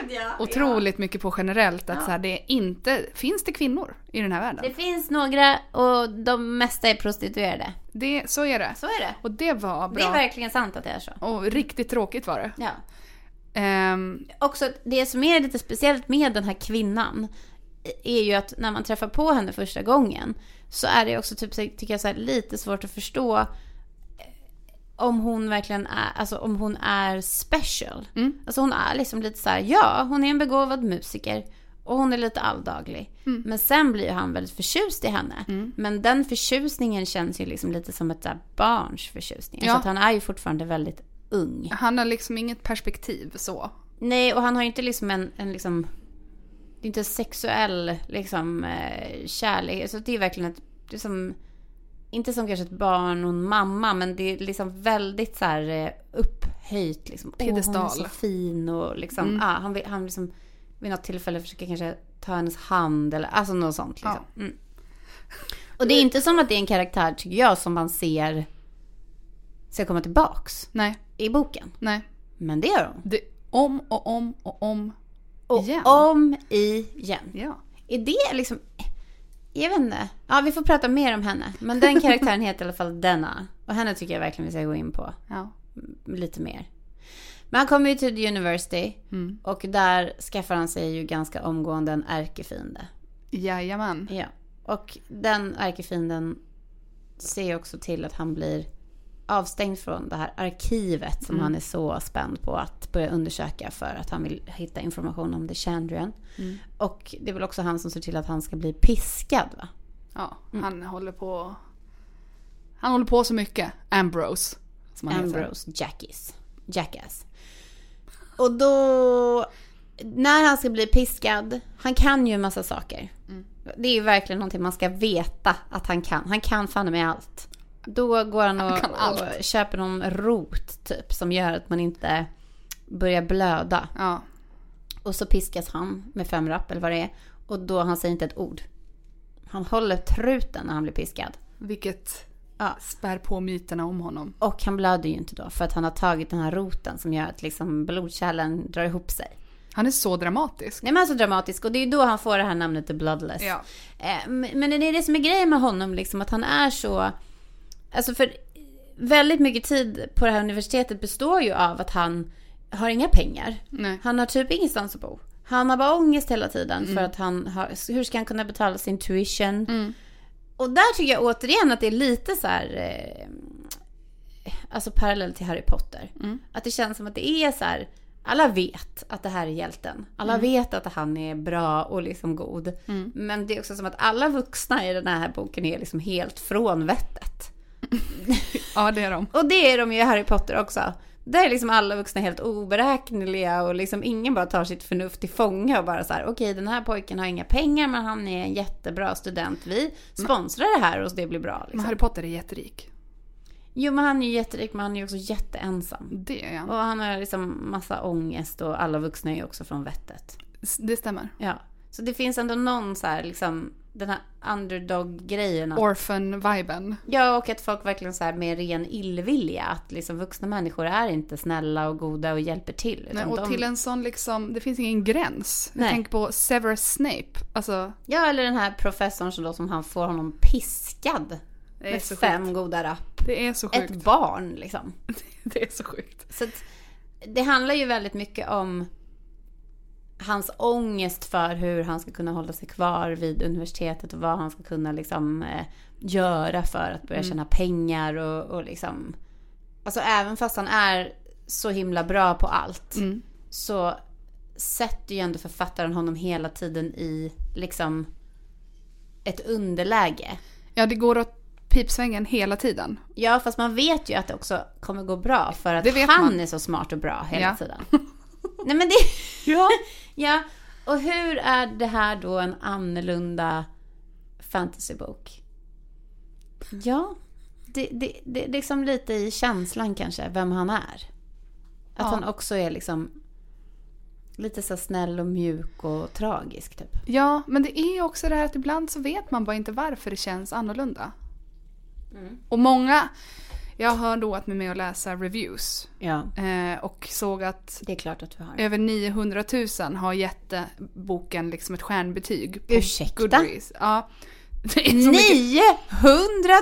Gud ja!
otroligt mycket på generellt. Att
Ja.
så här, det är inte, finns det kvinnor i den här världen?
Det finns några och de mesta är prostituerade.
Det, så är det.
Så är det.
Och det var
Det är
bra.
verkligen sant att det är så.
och riktigt tråkigt var det.
Ja.
Ehm,
Också det som är lite speciellt med den här kvinnan är ju att när man träffar på henne första gången så är det också typ, tycker jag, så här, lite svårt att förstå eh, om hon verkligen är, alltså om hon är special.
Mm.
Alltså hon är liksom lite så här, ja hon är en begåvad musiker och hon är lite alldaglig.
Mm.
Men sen blir han väldigt förtjust i henne. Men den förtjusningen känns ju liksom lite som ett här barns förtjusning.
Ja.
Så att han är ju fortfarande väldigt ung.
han har liksom inget perspektiv så.
Nej, och han har ju inte liksom en, en liksom... Det är inte sexuell liksom eh, kärlek. Så det är verkligen ett... Det är som, inte som kanske ett barn och en mamma, men det är liksom väldigt så här eh, upphöjt. Liksom. Åh, hon är
Piedestal.
så fin och liksom...
Mm.
Ah, han, vill, han liksom vid något tillfälle försöker kanske ta hennes hand eller alltså något sånt. Liksom. Mm. Och det är inte som att det är en karaktär, tycker jag, som man ser ska komma tillbaks
Nej,
i boken.
nej.
Men det gör hon.
Det, om och om och om
Och
igen.
om igen.
Ja.
Är det liksom... Jag vet inte. Ja, vi får prata mer om henne. Men den karaktären heter i alla fall Denna. Och henne tycker jag verkligen vi ska gå in på
ja.
lite mer. Men han kommer ju till the university.
Mm.
Och där skaffar han sig ju ganska omgående en ärkefiende.
Jajamän.
Ja. Och den ärkefienden ser också till att han blir avstängd från det här arkivet som
Mm.
han är så spänd på att börja undersöka för att han vill hitta information om The Chandrian.
Mm.
Och det är väl också han som ser till att han ska bli piskad va?
Ja,
Mm.
han håller på... Han håller på så mycket. Ambrose.
Ambrose Jackies. Jackass. Och då, när han ska bli piskad, han kan ju en massa saker.
Mm.
Det är ju verkligen någonting man ska veta att han kan. Han kan fan med allt. Då går han och,
Han
och köper någon rot typ som gör att man inte börjar blöda.
Ja.
Och så piskas han med fem rapp eller vad det är. Och då han säger inte ett ord. Han håller truten när han blir piskad.
Vilket
Ja.
spär på myterna om honom.
Och han blöder ju inte då för att han har tagit den här roten som gör att liksom blodkärlen drar ihop sig.
Han är så dramatisk.
Nej men alltså dramatisk och det är ju då han får det här namnet The Bloodless.
Ja.
Eh, Men men det är det som är grejen med honom liksom att han är så... Alltså för väldigt mycket tid på det här universitetet består ju av att han har inga pengar.
Nej.
Han har typ ingenstans att bo. Han har bara ångest hela tiden
Mm.
för att han har, hur ska han kunna betala sin tuition?
Mm.
Och där tycker jag återigen att det är lite så här, eh, alltså parallell till Harry Potter.
Mm.
Att det känns som att det är så här, alla vet att det här är hjälten. Alla
Mm.
vet att han är bra och liksom god. Men det är också som att alla vuxna i den här boken är liksom helt från vettet.
Ja, det är de.
Och det är de ju i Harry Potter också. Där är liksom alla vuxna helt oberäkneliga och liksom ingen bara tar sitt förnuft till fånga och bara så här, okej den här pojken har inga pengar men han är en jättebra student. Vi sponsrar det här och det blir bra.
Men
Liksom.
Harry Potter är jätterik.
Jo men han är ju jätterik men han är ju också jätteensam.
Det är han.
Och han har liksom massa ångest och alla vuxna är ju också från vettet.
Det stämmer.
Ja. Så det finns ändå någon så här liksom, den här underdog-grejen. att-
Orphan-viben.
Ja, och att folk verkligen så här med ren illvilja, att liksom vuxna människor är inte snälla och goda och hjälper till.
Nej, och
de...
till en sån liksom, det finns ingen gräns.
Nej.
Jag tänker på Severus Snape. Alltså,
Ja, eller den här professorn som, då, som han får honom piskad
Det är
med
så
fem
sjukt.
goda rapp.
Det är så sjukt.
Ett barn liksom.
Det är så sjukt.
Så att det handlar ju väldigt mycket om hans ångest för hur han ska kunna hålla sig kvar vid universitetet och vad han ska kunna liksom eh, göra för att börja tjäna pengar och, och liksom... Alltså även fast han är så himla bra på allt
Mm.
så sätter ju ändå författaren honom hela tiden i liksom ett underläge.
Ja, det går åt pipsvängen hela tiden.
Ja, fast man vet ju att det också kommer gå bra för att han
man.
är så smart och bra hela
Ja.
tiden. Nej men det...
Ja.
Ja, och hur är det här då en annorlunda fantasybok? Ja, det, det, det är liksom lite i känslan kanske, vem han är. Att
Ja.
han också är liksom lite så snäll och mjuk och tragisk typ.
Ja, men det är också det här att ibland så vet man bara inte varför det känns annorlunda. Och många, jag har roat mig med att läsa reviews
Ja,
eh, och såg att
att
över 900 000 har gett boken liksom ett stjärnbetyg. På
Ursäkta?
Goodreads. Ja. Det är så mycket.
900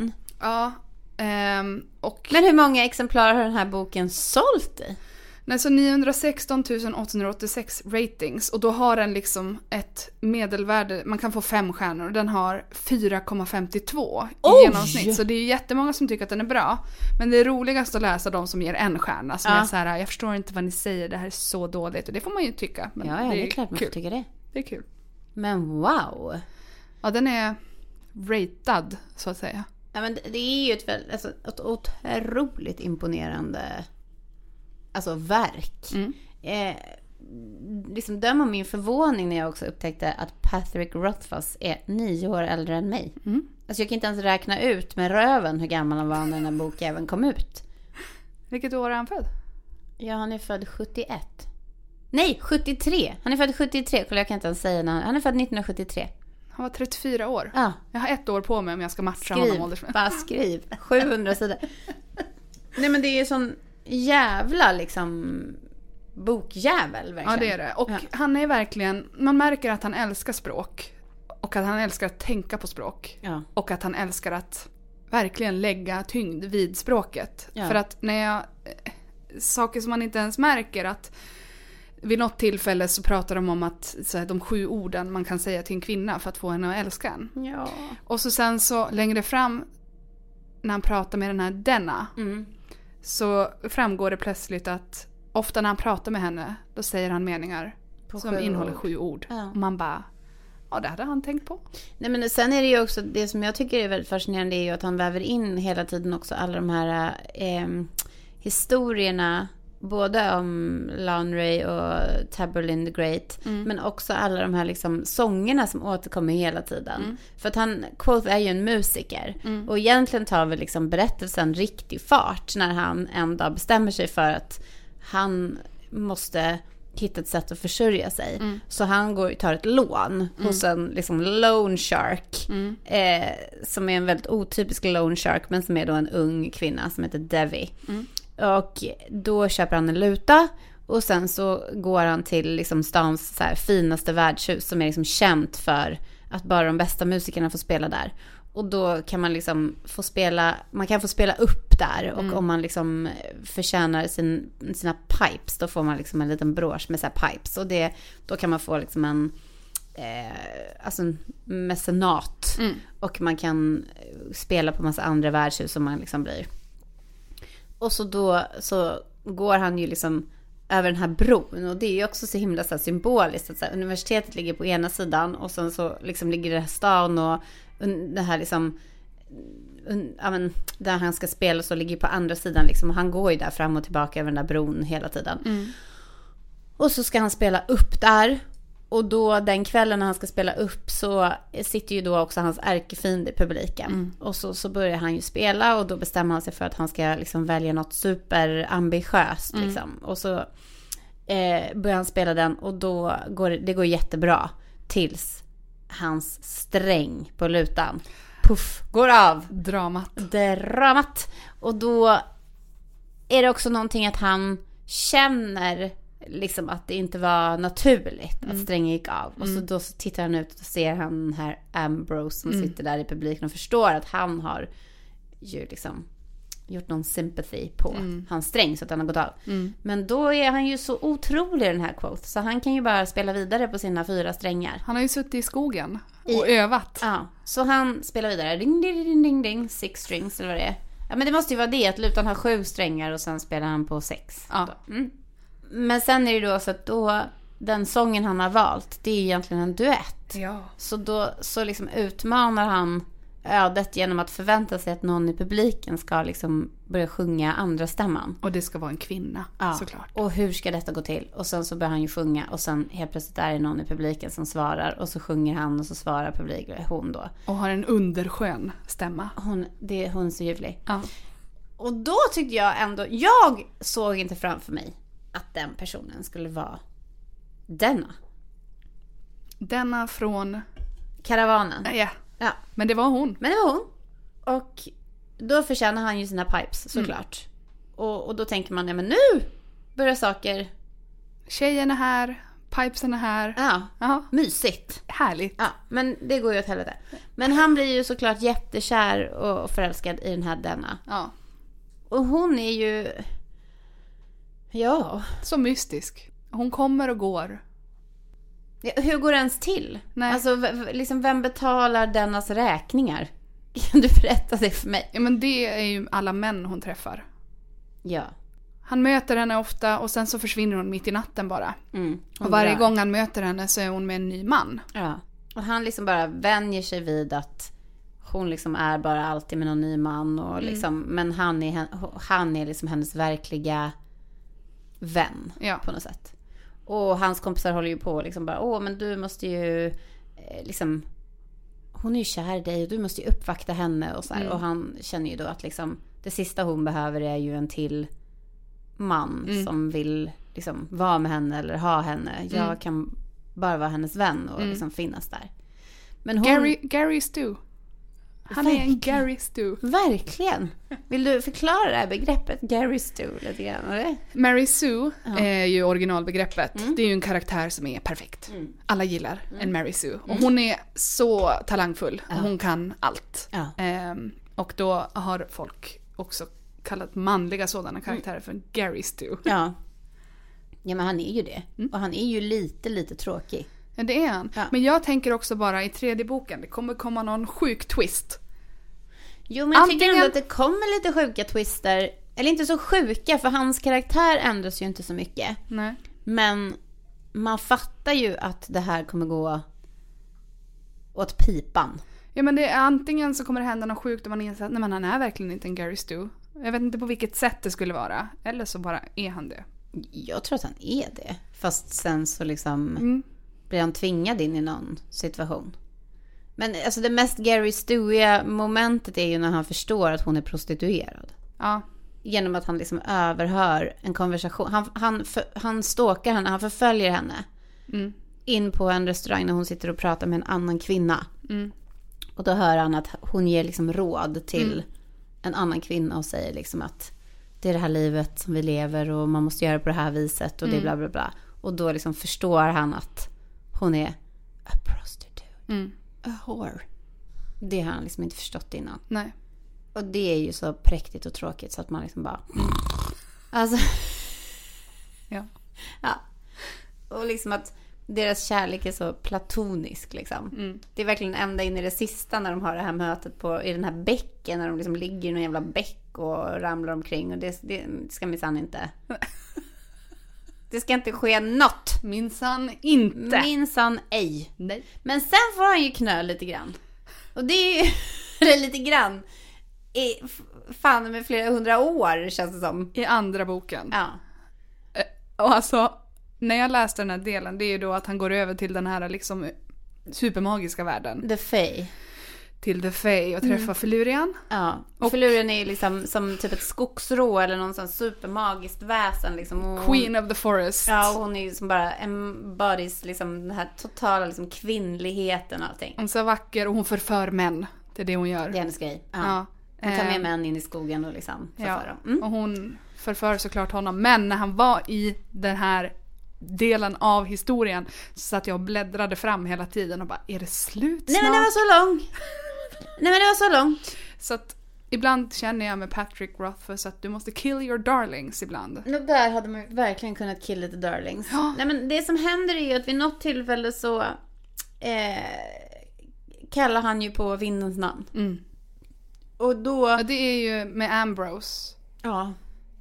000!
Ja. ehm, och
Men hur många exemplar har den här boken sålt i?
Nej, så 916 886 ratings och då har den liksom ett medelvärde, man kan få fem stjärnor och den har 4,52 i genomsnitt. Så det är jättemånga som tycker att den är bra. Men det är roligast att läsa de som ger en stjärna. Som
Ja.
är så här, jag förstår inte vad ni säger, det här är så dåligt. Och det får man ju tycka. Men
Ja, ja, det är klart man får tycka det.
Det är kul.
Men wow!
Ja, den är ratad så att säga.
Ja, men det- det är ju ett, alltså, ett otroligt imponerande alltså, verk.
Mm.
Eh, liksom döm om min förvåning när jag också upptäckte att Patrick Rothfuss är nio år äldre än mig.
Mm.
Alltså jag kan inte ens räkna ut med röven hur gammal han var när den här boken även kom ut.
Vilket år är han född?
Ja, han är född 71. Nej, 73! Han är född 73. Kolla, jag kan inte ens säga när han... Han är född 1973.
Han var 34 år.
Ja,
Jag har ett år på mig om jag ska matcha honom
skriv.
åldersmässigt.
Bara skriv. 700 sidor. Nej, men det är ju sån jävla liksom bokjävel verkligen.
Ja det är det. Och
Ja.
han är verkligen, man märker att han älskar språk. Och att han älskar att tänka på språk.
Ja.
Och att han älskar att verkligen lägga tyngd vid språket.
Ja.
För att när jag... eh, Saker som man inte ens märker att vid något tillfälle så pratar de om att så här, de sju orden man kan säga till en kvinna för att få henne att älska en.
Ja.
Och så sen så längre fram när han pratar med den här Denna
Mm.
Så framgår det plötsligt att ofta när han pratar med henne då säger han meningar
På
som innehåller
ord.
sju ord.
Ja.
Och man bara, ja det hade han tänkt på.
Nej men sen är det ju också, det som jag tycker är väldigt fascinerande är ju att han väver in hela tiden också alla de här eh, historierna. Både om Lanray och Taberlin the Great. Men också alla de här liksom sångerna som återkommer hela tiden. För att han, Quoth är ju en musiker. Och egentligen tar väl liksom berättelsen riktig fart när han en dag bestämmer sig för att han måste hitta ett sätt att försörja sig. Så han går, tar ett lån hos en liksom loan shark. Eh, som är en väldigt otypisk loan shark men som är då en ung kvinna som heter Devi. Och då köper han en luta och sen så går han till liksom stans så här finaste värdshus som är liksom känt för att bara de bästa musikerna får spela där. Och då kan man liksom få spela, man kan få spela upp där och om man liksom förtjänar sin, sina pipes då får man liksom en liten brosch med så här pipes och det, då kan man få liksom en, eh, alltså en mecenat och man kan spela på massa andra värdshus som man liksom blir. Och så då så går han ju liksom över den här bron och det är ju också så himla så här symboliskt att så här, universitetet ligger på ena sidan och sen så liksom ligger det här stan och det här liksom ja, men, där han ska spela så ligger på andra sidan liksom och han går ju där fram och tillbaka över den där bron hela tiden. Och så ska han spela upp där. Och då den kvällen när han ska spela upp så sitter ju då också hans ärkefiende i publiken. Och så, så börjar han ju spela och då bestämmer han sig för att han ska liksom välja något superambitiöst. Liksom. Och så eh, börjar han spela den och då går det går jättebra. Tills hans sträng på lutan, puff, går av
Dramat.
dramat. Och då är det också någonting att han känner liksom att det inte var naturligt
Mm.
att strängen gick av. Och så då så tittar han ut och ser han den här Ambrose som
Mm.
sitter där i publiken och förstår att han har ju liksom gjort någon sympathy på
Mm.
hans sträng så att den har gått av. Men då är han ju så otrolig den här quote så han kan ju bara spela vidare på sina fyra strängar.
Han har ju suttit i skogen och övat.
Ja, så han spelar vidare. Ding, ding, ding, ding, ding. Six strings eller vad det är. Ja, men det måste ju vara det. Att Lutan har sju strängar och sen spelar han på sex.
Ja.
Mm. Men sen är det då så att då, den sången han har valt, det är egentligen en duett.
Ja.
Så då så liksom utmanar han ödet genom att förvänta sig att någon i publiken ska liksom börja sjunga andra stämman.
Och det ska vara en kvinna
Ja.
såklart.
Och hur ska detta gå till? Och sen så börjar han ju sjunga och sen helt plötsligt är det någon i publiken som svarar och så sjunger han och så svarar publiken, hon då.
Och har en underskön stämma.
Hon, det, hon är så ljuvlig.
Ja.
Och då tyckte jag ändå, jag såg inte framför mig att den personen skulle vara denna.
Denna från...
Karavanen.
Ja.
Ja,
Men det var hon.
men det var hon. Och då förtjänar han ju sina pipes såklart. Och, och då tänker man, ja men nu börjar saker,
Tjejen är här, pipesen är här.
ja,
Ja,
mysigt.
härligt.
Ja, men det går ju åt helvete. Men han blir ju såklart jättekär och förälskad i den här denna.
Ja.
Och hon är ju... Ja.
Så mystisk. Hon kommer och går.
Ja, Hur går det ens till?
Nej.
Alltså, liksom, vem betalar dennas räkningar? Kan du berätta det för mig?
Ja men det är ju alla män hon träffar.
Ja.
Han möter henne ofta och sen så försvinner hon mitt i natten bara.
Mm.
Och varje gång han möter henne så är hon med en ny man.
Ja. Och han liksom bara vänjer sig vid att hon liksom är bara alltid med någon ny man. Och
Mm.
liksom, Men han är, han är liksom hennes verkliga vän
Ja.
på något sätt. Och hans kompisar håller ju på liksom bara, åh men du måste ju eh, liksom hon är ju kär i dig och du måste ju uppvakta henne och så.
Mm.
Och han känner ju då att liksom det sista hon behöver är ju en till man
Mm.
som vill liksom vara med henne eller ha henne. Jag
Mm.
kan bara vara hennes vän och liksom finnas där. Men hon...
Gary, Gary Stu. Han är en
Verkligen.
Gary Stu.
Verkligen! Vill du förklara det här begreppet Gary Stu lite grann? Eller?
Mary Sue är ju originalbegreppet.
Mm.
Det är ju en karaktär som är perfekt. Alla gillar en Mary Sue. Och hon är så talangfull. Och hon kan allt.
Ja.
Ehm, och då har folk också kallat manliga sådana karaktärer för Gary Stu.
Ja. Ja men han är ju det. Och han är ju lite, lite tråkig.
Ja, det är han.
Ja.
Men jag tänker också bara i tredje boken, det kommer komma någon sjuk twist.
Jo men jag tycker
Antingen-
ändå att det kommer lite sjuka twister. Eller inte så sjuka för hans karaktär ändras ju inte så mycket.
Nej.
Men man fattar ju att det här kommer gå åt pipan.
Ja men det är antingen så kommer det hända något sjukt och man inser att nej, men han är verkligen inte en Gary Stu. Jag vet inte på vilket sätt det skulle vara. Eller så bara är han det.
Jag tror att han är det. Fast sen så liksom
Mm.
Blir han tvingad in i någon situation. Men alltså det mest Gary Stewiga momentet är ju när han förstår att hon är prostituerad.
Ja.
Genom att han liksom överhör en konversation. Han, han, för, han stalkar henne, han förföljer henne.
Mm.
In på en restaurang när hon sitter och pratar med en annan kvinna.
Mm.
Och då hör han att hon ger liksom råd till en annan kvinna och säger liksom att det är det här livet som vi lever och man måste göra på det här viset och det är bla bla bla. Och då liksom förstår han att hon är a prostitute,
Mm.
a whore. Det har han liksom inte förstått innan.
Nej.
Och det är ju så präktigt och tråkigt så att man liksom bara... Alltså,
Ja.
ja. Och liksom att deras kärlek är så platonisk liksom.
Mm.
Det är verkligen ända in i det sista när de har det här mötet på, i den här bäcken. När de liksom ligger i någon jävla bäck och ramlar omkring. Och det, det ska minsann inte... Det ska inte ske något.
Minsann inte.
Minsann ej.
Nej.
Men sen får han ju knö lite grann. Och det är ju lite grann. I, fan med flera hundra år känns det som.
I andra boken.
Ja.
Och alltså, när jag läste den här delen, det är ju då att han går över till den här liksom supermagiska världen.
The Fae.
Till The Fae och träffar Felurian.
Ja. Och Felurian är ju liksom som typ ett skogsrå eller någon sån supermagiskt väsen liksom. Hon-
Queen of the Forest.
Ja, och hon är ju som bara embodies liksom den här totala liksom kvinnligheten och allting.
Hon är så vacker och hon förför män. Det är det hon gör.
Det är hennes grej. Ja.
Ja.
Hon tar med
Eh,
män in i skogen och liksom
Ja,
förför dem. Mm.
och hon förför såklart honom. Men när han var i den här delen av historien så satt jag och bläddrade fram hela tiden och bara är det slut snart?
Nej men den var så lång. Nej men det var så långt.
Så att ibland känner jag med Patrick Rothfuss att du måste kill your darlings ibland.
Och där hade man verkligen kunnat kill lite darlings.
Ja.
Nej men det som händer är ju att vid något tillfälle så eh, kallar han ju på vindens namn.
Mm.
Och då...
Ja, det är ju med Ambrose.
Ja.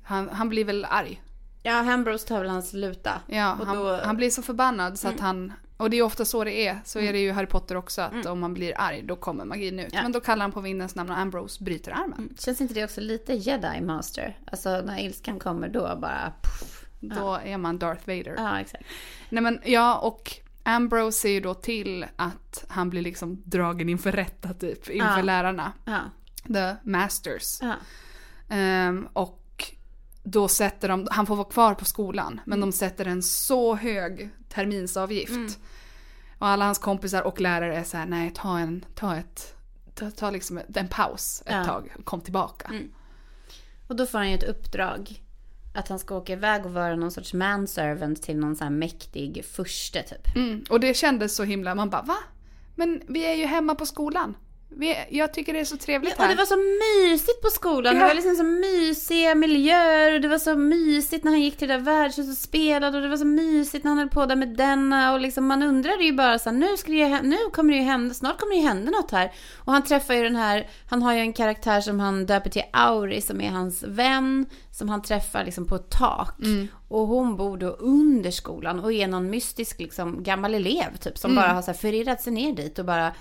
Han, han blir väl arg.
Ja, Ambrose tar väl hans luta.
Ja,
Och
han,
då- Mm.
han blir så förbannad så att han, och det är ofta så det är, så är det ju Harry Potter också att om man blir arg då kommer magin ut.
Mm. Ja.
Men då kallar han på vindens namn och Ambrose bryter armen.
Känns inte det också lite jedi master? Alltså när ilskan kommer då bara... Puff.
Då är man Darth Vader.
Ja, exakt.
Nej men ja, och Ambrose ser ju då till att han blir liksom dragen inför rätta typ, inför
Ja.
lärarna.
Ja.
The Masters.
ja.
Ehm, och då sätter de, han får vara kvar på skolan, men de sätter en så hög terminsavgift. Och alla hans kompisar och lärare är så här, nej ta en, ta ett, ta, ta liksom en paus ett
Ja.
tag, kom tillbaka.
Och då får han ju ett uppdrag. Att han ska åka iväg och vara någon sorts manservant till någon sån här mäktig furste typ.
Mm. Och det kändes så himla, man bara va? Men vi är ju hemma på skolan. Jag tycker det är så trevligt
Och
här.
det var så mysigt på skolan.
Ja.
Det var liksom så mysiga miljöer och det var så mysigt när han gick till det där värdshuset och spelade och det var så mysigt när han höll på där med denna och liksom man undrade ju bara så här, nu ska det nu kommer det ju hända, snart kommer det ju hända något här. Och han träffar ju den här, han har ju en karaktär som han döper till Auri som är hans vän som han träffar liksom på ett tak. Och hon bor då under skolan och är någon mystisk liksom gammal elev typ som bara har så här förirrat sig ner dit och bara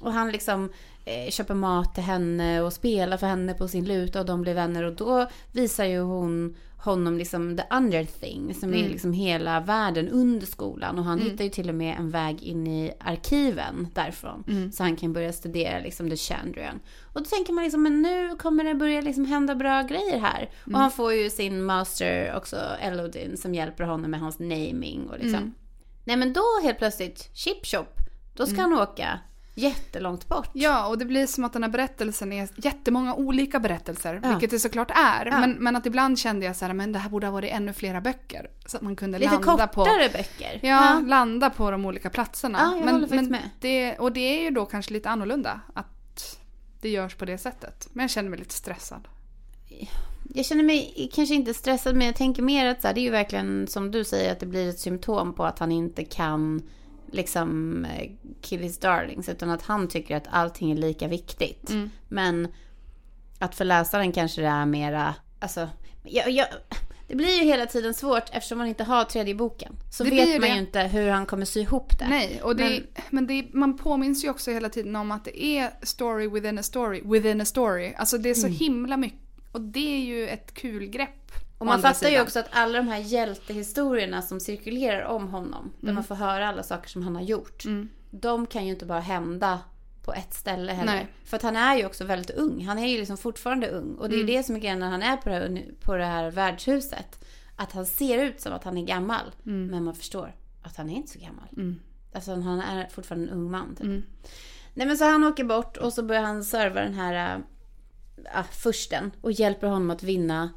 och han liksom eh, köper mat till henne och spelar för henne på sin luta och de blir vänner. Och då visar ju hon honom liksom the under thing som är liksom hela världen under skolan. Och han hittar ju till och med en väg in i arkiven därifrån. Så han kan börja studera liksom the Chandrian. Och då tänker man liksom, men nu kommer det börja liksom hända bra grejer här. Och han får ju sin master också, Elodin, som hjälper honom med hans naming och liksom. Nej men då helt plötsligt, chip chop, då ska han åka jättelångt bort.
Ja, och det blir som att den här berättelsen är jättemånga olika berättelser,
Ja.
vilket det såklart är.
Ja.
Men, men att ibland kände jag så här, men det här borde ha varit ännu flera böcker. Så att man kunde
Lite
landa på...
kortare böcker.
Ja, landa på de olika platserna.
Ja, jag
men,
håller
men
med.
Det, och det är ju då kanske lite annorlunda att det görs på det sättet. Men jag känner mig lite stressad.
Jag känner mig kanske inte stressad men jag tänker mer att så här, det är ju verkligen som du säger att det blir ett symptom på att han inte kan liksom eh, kill his darlings utan att han tycker att allting är lika viktigt.
Mm.
Men att för läsaren kanske det är mera, alltså, jag, jag, det blir ju hela tiden svårt eftersom man inte har tredje boken. Så
Det
vet man
det.
ju inte hur han kommer sy ihop det.
Nej, och det,
Men-
men, det, man påminns ju också hela tiden om att det är story within a story within a story. Alltså det är så himla mycket. Och det är ju ett kul grepp.
Och man fattar ju
sidan.
också att alla de här hjältehistorierna som cirkulerar om honom, där man får höra alla saker som han har gjort, de kan ju inte bara hända på ett ställe heller.
Nej.
För att han är ju också väldigt ung. Han är ju liksom fortfarande ung. Och det är ju det som är grejen när han är på det, här, på det här värdshuset. Att han ser ut som att han är gammal. Men man förstår att han är inte så gammal. Alltså han är fortfarande en ung man. Typ. Nej men så han åker bort och så börjar han serva den här äh, försten. Och hjälper honom att vinna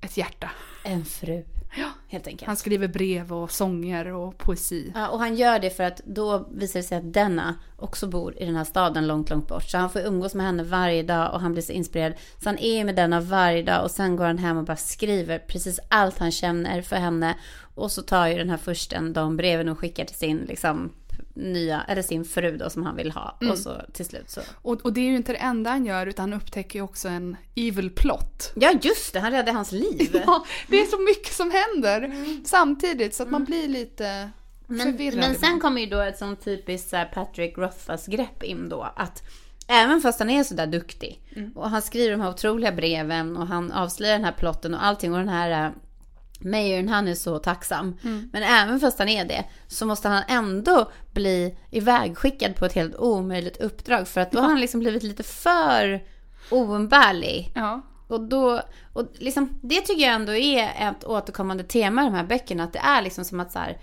Ett hjärta.
en fru.
Ja.
Helt enkelt.
Han skriver brev och sånger och poesi.
Ja, och han gör det för att då visar det sig att denna också bor i den här staden långt, långt bort. Så han får umgås med henne varje dag och han blir så inspirerad. Så han är med denna varje dag och sen går han hem och bara skriver precis allt han känner för henne. Och så tar ju den här försten de breven och skickar till sin liksom nya, eller sin fru då som han vill ha. Och så till slut så.
Och, och det är ju inte det enda han gör utan han upptäcker ju också en evil plot.
Ja just det, han räddade hans liv.
Ja, det är så mycket som händer samtidigt så att man blir lite
Men,
förvirrad.
men sen kommer ju då ett sånt typiskt så Patrick Rothfuss-grepp in då. Att även fast han är så där duktig och han skriver de här otroliga breven och han avslöjar den här plotten och allting och den här äh, Mayern, han är så tacksam. Men även fast han är det så måste han ändå bli ivägskickad på ett helt omöjligt uppdrag. För att då har han liksom blivit lite för oumbärlig.
Ja.
Och då, och liksom, det tycker jag ändå är ett återkommande tema i de här böckerna. Att det är liksom som att så här,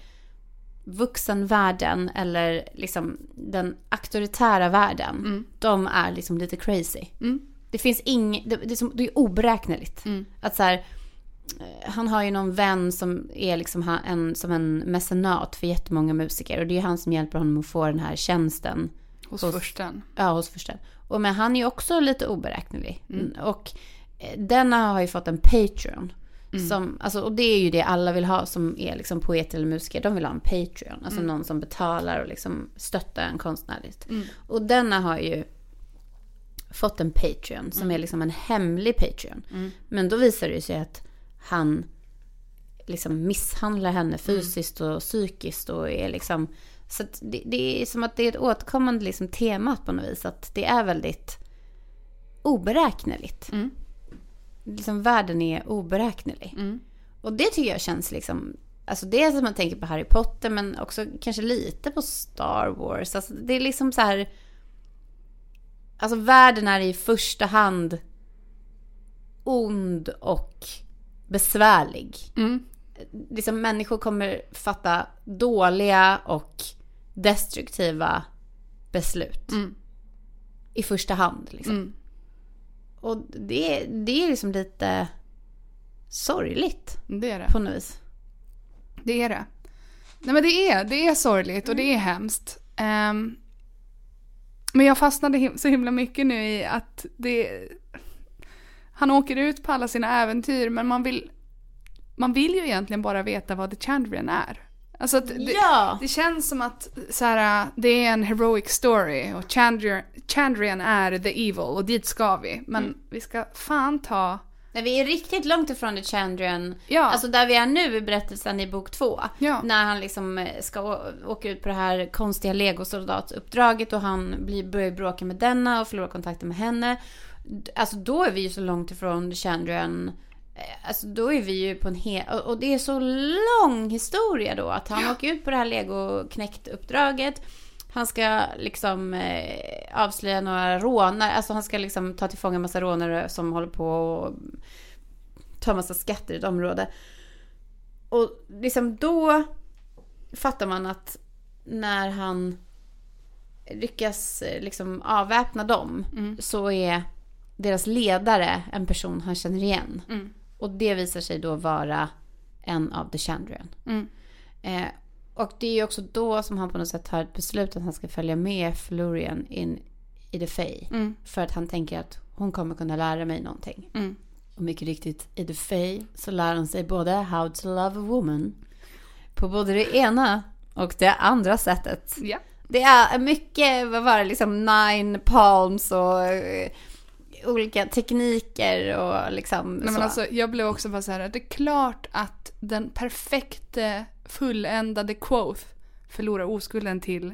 vuxenvärlden eller liksom den auktoritära världen, de är liksom lite crazy.
Mm.
Det finns inget, det, det, är som, det är oberäkneligt. Att så här, han har ju någon vän som är liksom en, som en mecenat för jättemånga musiker. Och det är ju han som hjälper honom att få den här tjänsten
Hos,
Hos-
försten.
Ja, hos försten. Och men han är ju också lite oberäknelig. Och eh, denna har ju fått en Patreon. Som, alltså, och det är ju det alla vill ha som är liksom poet eller musiker. De vill ha en Patreon. Alltså någon som betalar och liksom stöttar en konstnärligt. Och denna har ju fått en Patreon som är liksom en hemlig Patreon. Men då visar det sig att han liksom misshandlar henne fysiskt och psykiskt och är liksom så det, det är som att det är ett återkommande liksom tema på något vis. Att det är väldigt oberäkneligt.
Mm.
Liksom världen är oberäknelig.
Mm.
Och det tycker jag känns liksom... Alltså det är som man tänker på Harry Potter men också kanske lite på Star Wars. Alltså det är liksom så här... Alltså världen är i första hand ond och besvärlig.
Mm.
Liksom människor kommer fatta dåliga och destruktiva beslut.
Mm.
I första hand liksom.
Mm.
Och det, det är liksom lite sorgligt
Det är det.
på något vis.
Det är det. Nej men det är, det är sorgligt och det är hemskt. Ehm, men jag fastnade så himla mycket nu i att det... Han åker ut på alla sina äventyr men man vill... Man vill ju egentligen bara veta vad The Chandrian är. Alltså det,
Ja!
det känns som att så här, det är en heroic story och Chandrian, Chandrian är the evil och dit ska vi. Men vi ska fan ta...
Nej, vi är riktigt långt ifrån The Chandrian.
Ja.
Alltså där vi är nu i berättelsen i bok två.
Ja.
När han liksom eh, ska åka ut på det här konstiga legosoldatuppdraget och han blir, börjar bråka med denna och förlorar kontakten med henne. Alltså då är vi ju så långt ifrån The Chandrian. Eh, Alltså då är vi ju på en hel... Och det är så lång historia då. Att han åker ut på det här legoknäckt-uppdraget. Han ska liksom eh, avslöja några rånare. Alltså han ska liksom ta till fånga massa rånare som håller på och ta massa skatter i ett område. Och liksom då fattar man att när han lyckas eh, liksom avväpna dem
Mm.
så är deras ledare en person han känner igen.
Mm.
Och det visar sig då vara en av The Chandrian.
Mm.
Eh, och det är ju också då som han på något sätt tar ett beslut att han ska följa med Florian in i The Fae.
Mm.
För att han tänker att hon kommer kunna lära mig någonting.
Mm.
Och mycket riktigt, i The Fae så lär han sig både How to Love a Woman på både det ena och det andra sättet.
Ja.
Det är mycket, vad var det, liksom nine palms och eh, olika tekniker och liksom
Nej,
så.
men alltså, jag blev också bara så här, det är klart att den perfekte fulländade Quoth förlorar oskulden till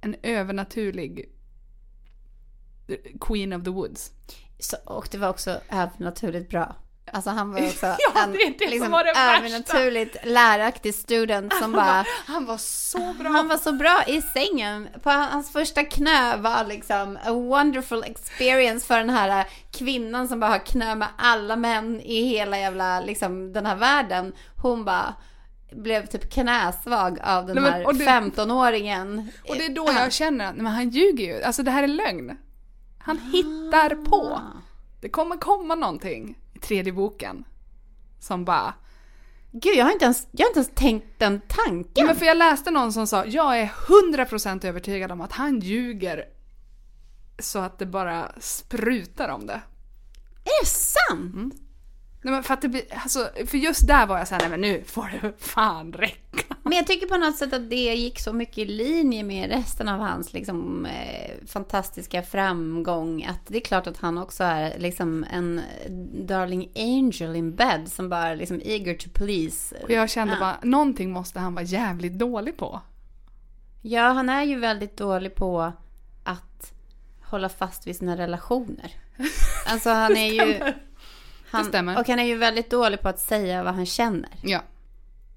en övernaturlig Queen of the Woods.
Så, och det var också övernaturligt bra. Alltså han var också
Ja,
en liksom, övernaturligt läraktig student som bara...
Han var så bra!
Han var så bra i sängen. På hans första knö var liksom a wonderful experience för den här kvinnan som bara har knö med alla män i hela jävla liksom den här världen. Hon bara blev typ knäsvag av den
Nej, men-
här
och det-
15-åringen.
Och det är då jag känner att nej, men han ljuger ju. Alltså det här är lögn. Han hittar på. Det kommer komma någonting tredje boken. Som bara...
Gud, jag har inte ens, jag har inte ens tänkt den tanken.
Ja, men för jag läste någon som sa jag är 100% övertygad om att han ljuger så att det bara sprutar om det.
Är det sant?
Mm. Nej, men för, att det blir, alltså, för just där var jag såhär, nej men nu får det fan räcka.
Men jag tycker på något sätt att det gick så mycket i linje med resten av hans liksom, eh, fantastiska framgång. Att det är klart att han också är liksom en darling angel in bed som bara liksom eager to please.
Och jag kände
Ja.
bara, någonting måste han vara jävligt dålig på.
Ja, han är ju väldigt dålig på att hålla fast vid sina relationer. Alltså han är ju... Han,
stämmer.
Och han är ju väldigt dålig på att säga vad han känner.
Ja.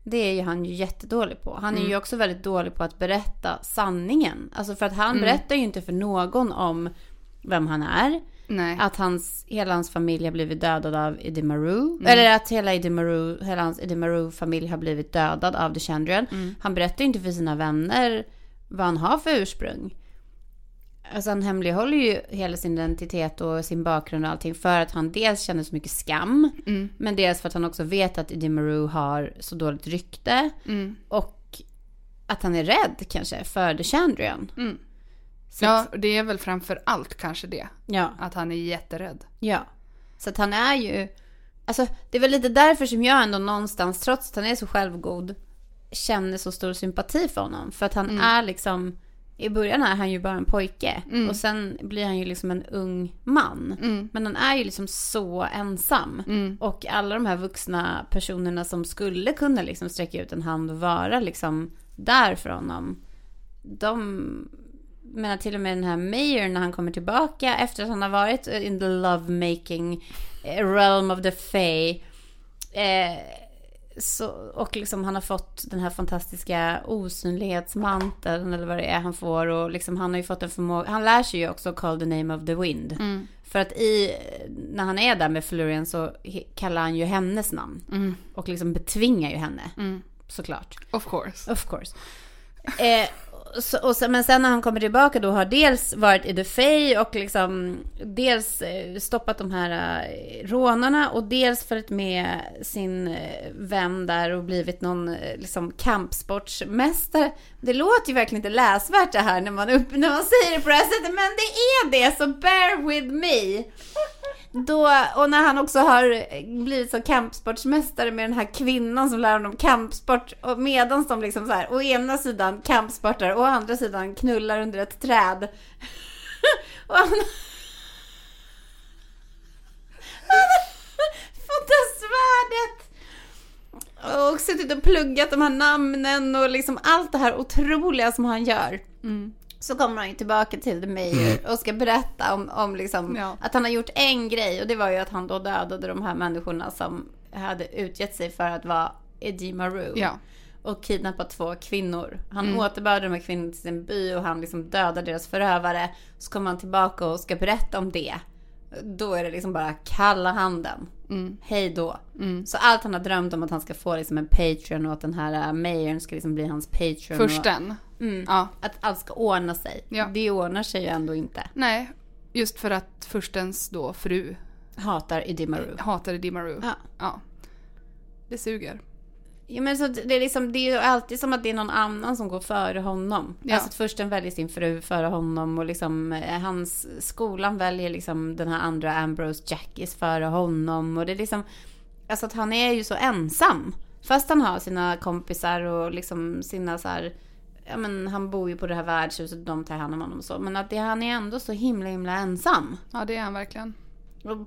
Det är ju han ju jättedålig på. Han är
Mm.
ju också väldigt dålig på att berätta sanningen. Alltså för att han
Mm.
berättar ju inte för någon om vem han är.
Nej.
Att hans, hela hans familj har blivit dödad av Eddie Maru.
Mm.
Eller att hela, Eddie Maru, hela hans Eddie Maru-familj har blivit dödad av The Chandrian.
Mm.
Han berättar ju inte för sina vänner vad han har för ursprung. Alltså han hemlighåller ju hela sin identitet och sin bakgrund och allting för att han dels känner så mycket skam.
Mm.
Men dels för att han också vet att Eddie Maru har så dåligt rykte.
Mm.
Och att han är rädd kanske för The Chandrian.
Mm. Ja, det är väl framför allt kanske det.
ja.
Att han är jätterädd.
Ja. Så att han är ju... Alltså det är väl lite därför som jag ändå någonstans, trots att han är så självgod, känner så stor sympati för honom. För att han är liksom... I början är han ju bara en pojke. Och sen blir han ju liksom en ung man. Men han är ju liksom så ensam. Och alla de här vuxna personerna som skulle kunna liksom sträcka ut en hand och vara liksom där för honom. De menar till och med den här Mayer när han kommer tillbaka efter att han har varit in the lovemaking eh, realm of the Fae. Eh, så, och liksom han har fått den här fantastiska osynlighetsmanteln eller vad det är han får. Och liksom han har ju fått en förmåga. Han lär sig ju också call the name of the wind. För att i, när han är där med Flurian så kallar han ju hennes namn. Och liksom betvingar ju henne. Såklart.
Of course.
Of course. Eh, så, och sen, men sen när han kommer tillbaka då har dels varit i The Fay och liksom dels eh, stoppat de här eh, rånarna och dels följt med sin eh, vän där och blivit någon liksom kampsportsmästare. Det låter ju verkligen inte läsvärt det här när man, upp, när man säger det på det här sättet men det är det så bear with me. Då, och när han också har blivit så kampsportsmästare med den här kvinnan som lär honom kampsport. Och medans de liksom så här, å ena sidan kampsportar och å andra sidan knullar under ett träd. och han... fått det svärdet! Och suttit och pluggat de här namnen och liksom allt det här otroliga som han gör. Mm. Så kommer han ju tillbaka till The Mayor och ska berätta om, om liksom
Ja.
att han har gjort en grej och det var ju att han då dödade de här människorna som hade utgett sig för att vara Eddie Maru.
Ja.
Och kidnappat två kvinnor. Han återbörde de här kvinnorna till sin by och han liksom dödade deras förövare. Så kommer han tillbaka och ska berätta om det. Då är det liksom bara kalla handen. Hej då. Så allt han har drömt om att han ska få liksom en Patreon och att den här uh, Mayern ska liksom bli hans Patreon. Och,
Försten.
Mm.
Ja.
att allt ska ordna sig.
Ja.
Det ordnar sig ju ändå inte.
Nej, just för att förstens då fru
Hatar Eddie Maru.
hatade Dimaru.
Ja.
ja. Det suger.
Ja, men så det, är liksom, det är ju alltid som att det är någon annan som går före honom.
Ja.
Alltså att försten väljer sin fru före honom och liksom eh, hans skolan väljer liksom den här andra Ambrose Jackis före honom. Och det är liksom, alltså att han är ju så ensam. Fast han har sina kompisar och liksom sina så här, ja men han bor ju på det här värdshuset och de tar hand om honom och så. Men att det, han är ändå så himla himla ensam.
Ja, det är han verkligen.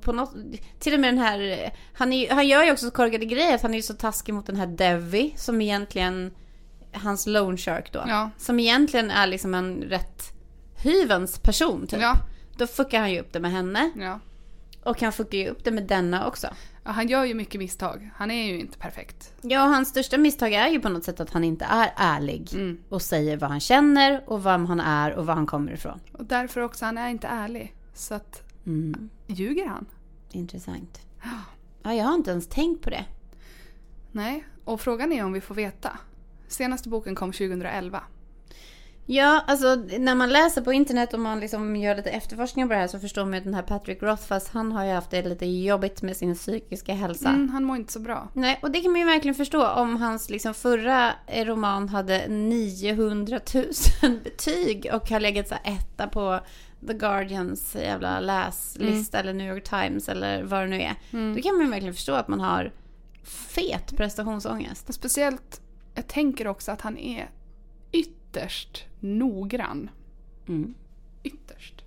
På något, till och med den här, han, är, han gör ju också så korkade grejer. Att han är ju så taskig mot den här Devi som egentligen, hans loan shark då.
Ja.
Som egentligen är liksom en rätt hyvens person typ.
Ja.
Då fuckar han ju upp det med henne.
Ja.
Och han fuckar ju upp det med denna också.
ja. Han gör ju mycket misstag. Han är ju inte perfekt.
Ja, hans största misstag är ju på något sätt att han inte är ärlig.
Mm.
Och säger vad han känner och vem han är och var han kommer ifrån.
Och därför också, han är inte ärlig. Så att,
Mm.
ljuger han?
Intressant. Ja, jag har inte ens tänkt på det.
Nej, och frågan är om vi får veta. Senaste boken kom 2011.
Ja, alltså när man läser på internet och man liksom gör lite efterforskningar på det här så förstår man att den här Patrick Rothfuss, han har ju haft det lite jobbigt med sin psykiska hälsa.
Mm, han mår inte så bra.
Nej, och det kan man ju verkligen förstå om hans liksom förra eh, roman hade 900 000 betyg och har legat så etta på The Guardians jävla läslista eller New York Times eller vad det nu är. Då kan man verkligen förstå att man har fet prestationsångest.
Och speciellt, jag tänker också att han är ytterst noggrann.
Mm.
Ytterst.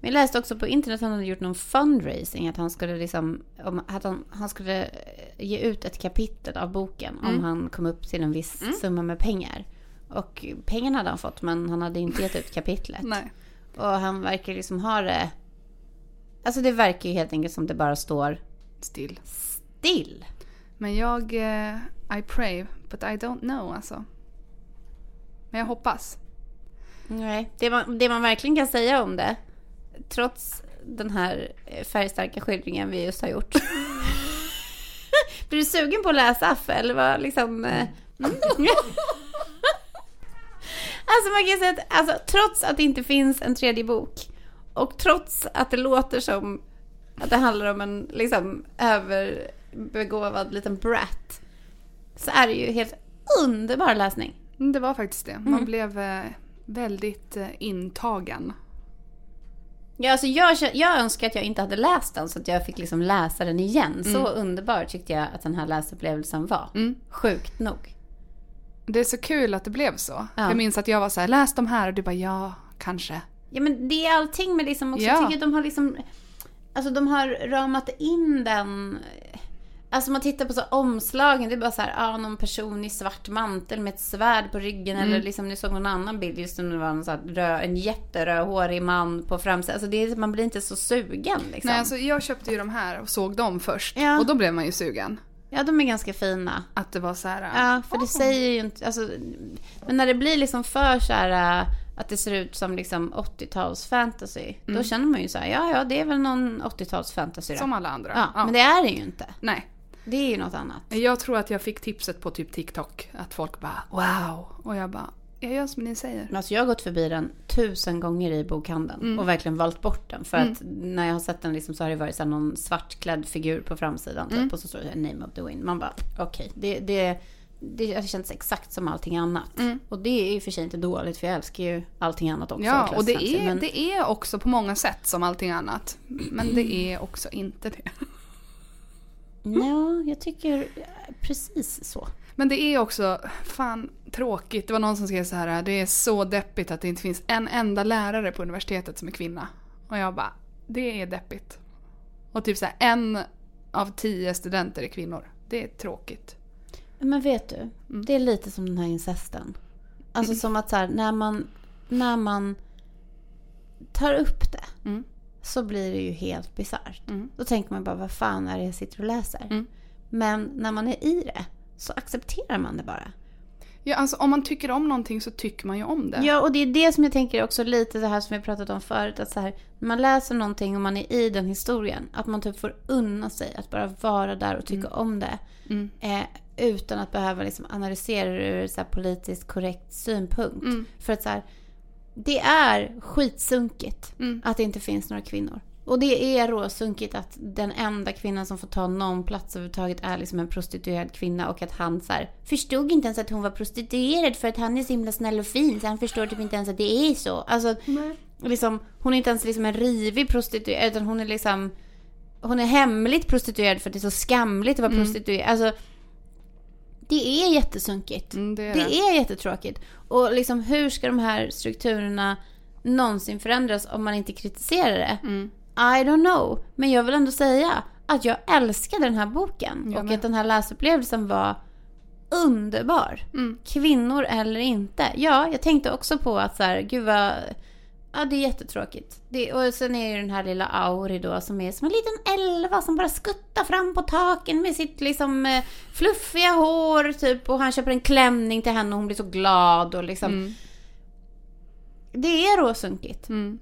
Men jag läste också på internet att han hade gjort någon fundraising. Att han skulle liksom, om, att han, han skulle eh, ge ut ett kapitel av boken om han kom upp till en viss summa med pengar. Och pengarna hade han fått men han hade inte gett ut kapitlet.
Nej.
Och han verkar liksom ha det... Alltså det verkar ju helt enkelt som det bara står
Still.
still.
Men jag, eh, I pray, but I don't know alltså. Men jag hoppas.
Nej, det man, det man verkligen kan säga om det, trots den här eh, färgstarka skildringen vi just har gjort. Blir du sugen på att läsa Affe eller vad liksom? eh, mm. Alltså man kan säga att alltså, trots att det inte finns en tredje bok och trots att det låter som att det handlar om en liksom överbegåvad liten brat så är det ju helt underbar läsning.
Mm, Det var faktiskt det. Man
Mm.
blev eh, väldigt eh, intagen.
Ja, alltså jag, jag önskar att jag inte hade läst den så att jag fick liksom läsa den igen. Så
Mm.
underbar tyckte jag att den här läsupplevelsen var. Sjukt nog.
Det är så kul att det blev så.
Ja.
Jag minns att jag var så här, läs de här och du bara ja, kanske.
Ja men det är allting med liksom också,
Ja.
jag tycker att de har liksom, alltså de har ramat in den, alltså man tittar på så omslagen, det är bara så här, ja någon person i svart mantel med ett svärd på ryggen
Mm.
eller liksom, ni såg någon annan bild just som det var en, så här röd, en jätterödhårig man på framsidan, alltså det är, man blir inte så sugen liksom.
Nej, alltså jag köpte ju de här och såg dem först.
Ja.
Och då blev man ju sugen.
Ja de är ganska fina.
Att det var så här.
Ja, för det säger ju inte, alltså, men när det blir liksom för så här att det ser ut som liksom 80-tals fantasy, då känner man ju så här, ja ja det är väl någon 80-tals fantasy då.
Som alla andra.
Ja, men det är det ju inte.
Nej.
Det är ju något annat.
Jag tror att jag fick tipset på typ TikTok. Att folk bara wow. Och jag bara, jag gör som ni säger.
Alltså jag har gått förbi den tusen gånger i bokhandeln och verkligen valt bort den. För att när jag har sett den liksom så har det varit så någon svartklädd figur på framsidan typ, och så står det Name of the Wind. Man bara okej, det, det, det har känts exakt som allting annat. Och det är ju för sig inte dåligt för jag älskar ju allting annat också.
Ja, och det är,
men-
det är också på många sätt som allting annat. Men det är också inte det.
Ja, jag tycker precis så.
Men det är också, fan tråkigt. Det var någon som skrev så här, det är så deppigt att det inte finns en enda lärare på universitetet som är kvinna. Och jag bara, det är deppigt. Och typ så här, en av tio studenter är kvinnor. Det är tråkigt.
Men vet du, det är lite som den här incesten. Alltså som att så här, när man, när man tar upp det
Mm.
så blir det ju helt bisarrt.
Mm.
Då tänker man bara, vad fan är det jag sitter och läser?
Mm.
Men när man är i det så accepterar man det bara.
Ja, alltså om man tycker om någonting så tycker man ju om det.
Ja, och det är det som jag tänker också lite det här som vi pratat om förut. Att så här, när man läser någonting och man är i den historien. Att man typ får unna sig att bara vara där och tycka om det.
Mm.
Eh, utan att behöva liksom analysera det ur så här politiskt korrekt synpunkt.
Mm.
För att så här, det är skitsunkigt
Mm.
att det inte finns några kvinnor. Och det är råsunkigt att den enda kvinnan som får ta någon plats överhuvudtaget är liksom en prostituerad kvinna och att han så här, förstod inte ens att hon var prostituerad för att han är så himla snäll och fin så han förstår typ inte ens att det är så. Alltså, liksom, hon är inte ens liksom en rivig prostituerad utan hon är liksom hon är hemligt prostituerad för att det är så skamligt att vara prostituerad. Alltså, det är jättesunkigt.
Mm, det är
Det
det.
är jättetråkigt. Och liksom hur ska de här strukturerna någonsin förändras om man inte kritiserar det?
Mm.
I don't know. Men jag vill ändå säga att jag älskade den här boken.
Jag
och
med.
att den här läsupplevelsen var underbar.
Mm.
Kvinnor eller inte. Ja, jag tänkte också på att så här, gud vad... Ja, det är jättetråkigt. Det, och sen är ju den här lilla Auri då som är som en liten elva som bara skuttar fram på taken med sitt liksom eh, fluffiga hår typ. Och han köper en klänning till henne och hon blir så glad och liksom.
Mm.
Det är råsunkigt.
Mm.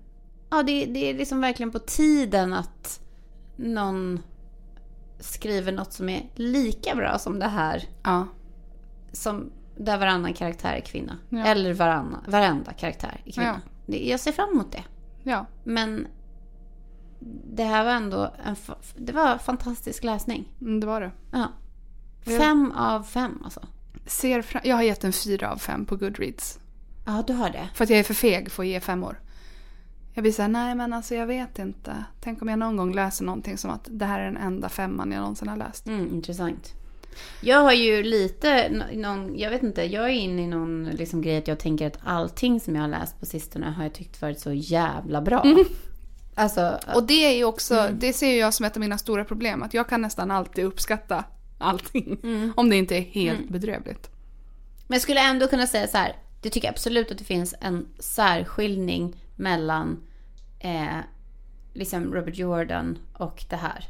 Ja, det, det är liksom verkligen på tiden att någon skriver något som är lika bra som det här.
Ja.
Som där varannan karaktär är kvinna.
Ja.
Eller varannan, varenda karaktär är kvinna. Det, jag ser fram emot det.
Ja.
Men det här var ändå en, det var fantastisk läsning.
Mm, det var det.
Ja.
Ja.
Fem av fem alltså.
Ser fram- jag har gett en fyra av fem på Goodreads.
Ja, du har det.
För att jag är för feg för att ge femmor. Jag blir såhär, nej men alltså jag vet inte. Tänk om jag någon gång läser någonting som att det här är den enda femman jag någonsin har läst.
Mm, intressant. Jag har ju lite, någon, jag vet inte, jag är inne i någon liksom grej att jag tänker att allting som jag har läst på sistone har jag tyckt varit så jävla bra. Alltså,
Och det är ju också, det ser jag som ett av mina stora problem. Att jag kan nästan alltid uppskatta allting. Om det inte är helt bedrövligt.
men jag skulle ändå kunna säga så här, det tycker jag absolut att det finns en särskiljning mellan eh, liksom Robert Jordan och det här.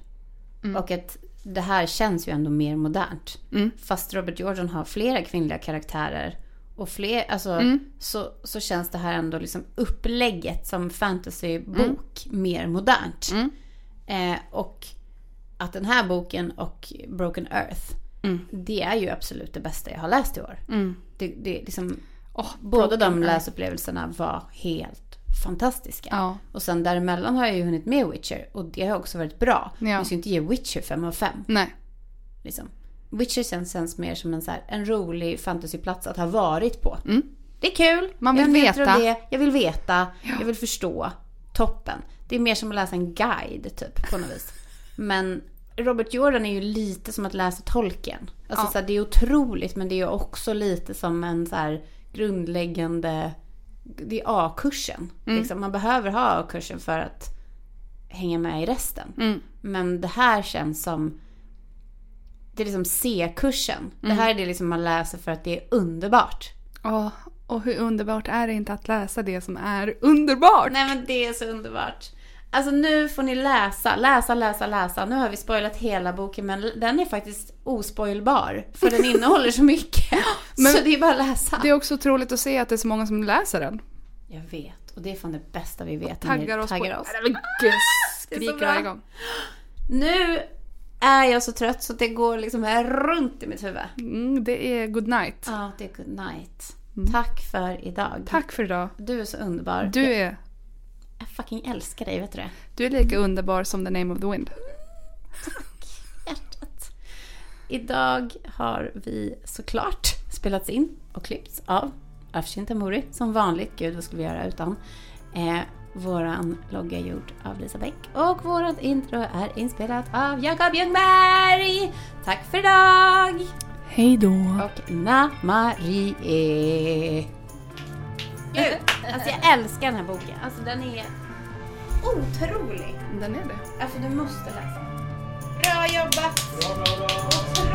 Och att det här känns ju ändå mer modernt.
Mm.
Fast Robert Jordan har flera kvinnliga karaktärer. Och fler, alltså,
Mm.
så, så känns det här ändå liksom upplägget som fantasybok mer modernt.
Mm.
Eh, och att den här boken och Broken Earth,
Mm.
det är ju absolut det bästa jag har läst i år.
Mm.
Det, det liksom,
Åh,
Båda de läsupplevelserna var helt fantastiska.
Ja.
Och sen däremellan har jag ju hunnit med Witcher och det har också varit bra.
Ja.
Jag ska inte ge Witcher 5 av 5.
Nej.
Liksom. Witcher känns, känns mer som en, så här, en rolig fantasyplats att ha varit på.
Mm.
Det är kul.
Man vill
jag av
veta.
Det. Jag vill veta. Jag vill förstå. Toppen. Det är mer som att läsa en guide typ på något vis. Men Robert Jordan är ju lite som att läsa Tolkien. Alltså
Ja.
så här, det är otroligt men det är också lite som en så här grundläggande... Det är A-kursen.
Mm.
Liksom, man behöver ha A-kursen för att hänga med i resten.
Mm.
Men det här känns som... Det är liksom C-kursen.
Mm.
Det här är det liksom man läser för att det är underbart.
Åh, och hur underbart är det inte att läsa det som är underbart?
Nej men det är så underbart. Alltså nu får ni läsa, läsa, läsa, läsa. Nu har vi spoilat hela boken men den är faktiskt ospoilbar. För den innehåller så mycket.
Men-
så det är bara att läsa.
Det är också otroligt att se att det är så många som läser den.
Jag vet. Och det är fan det bästa vi vet. vi
Taggar oss
taggar
på...
oss.
Men gud,
Det är så
skriker
bra.
varje gång.
Nu är jag så trött så det går liksom här runt i mitt huvud.
Mm, det är good night.
Ja, det är good night. Tack för idag.
Tack för idag.
Du är så underbar.
Du är,
Jag fucking älskar dig, vet du det?
du är lika underbar som the name of the wind.
hjärtat. Idag har vi såklart spelats in och klippts av Afshin Tamuri. Som vanligt, gud vad skulle vi göra utan? Eh, våran logga är gjord av Lisa Bäck och vårat intro är inspelat av Jakob Ljungberg. Tack för idag!
Hej då.
Och Na-Marie. Gud, alltså jag älskar den här boken. Alltså den är otrolig.
Den är det.
Alltså du måste läsa. Bra jobbat!
Bra, bra, bra.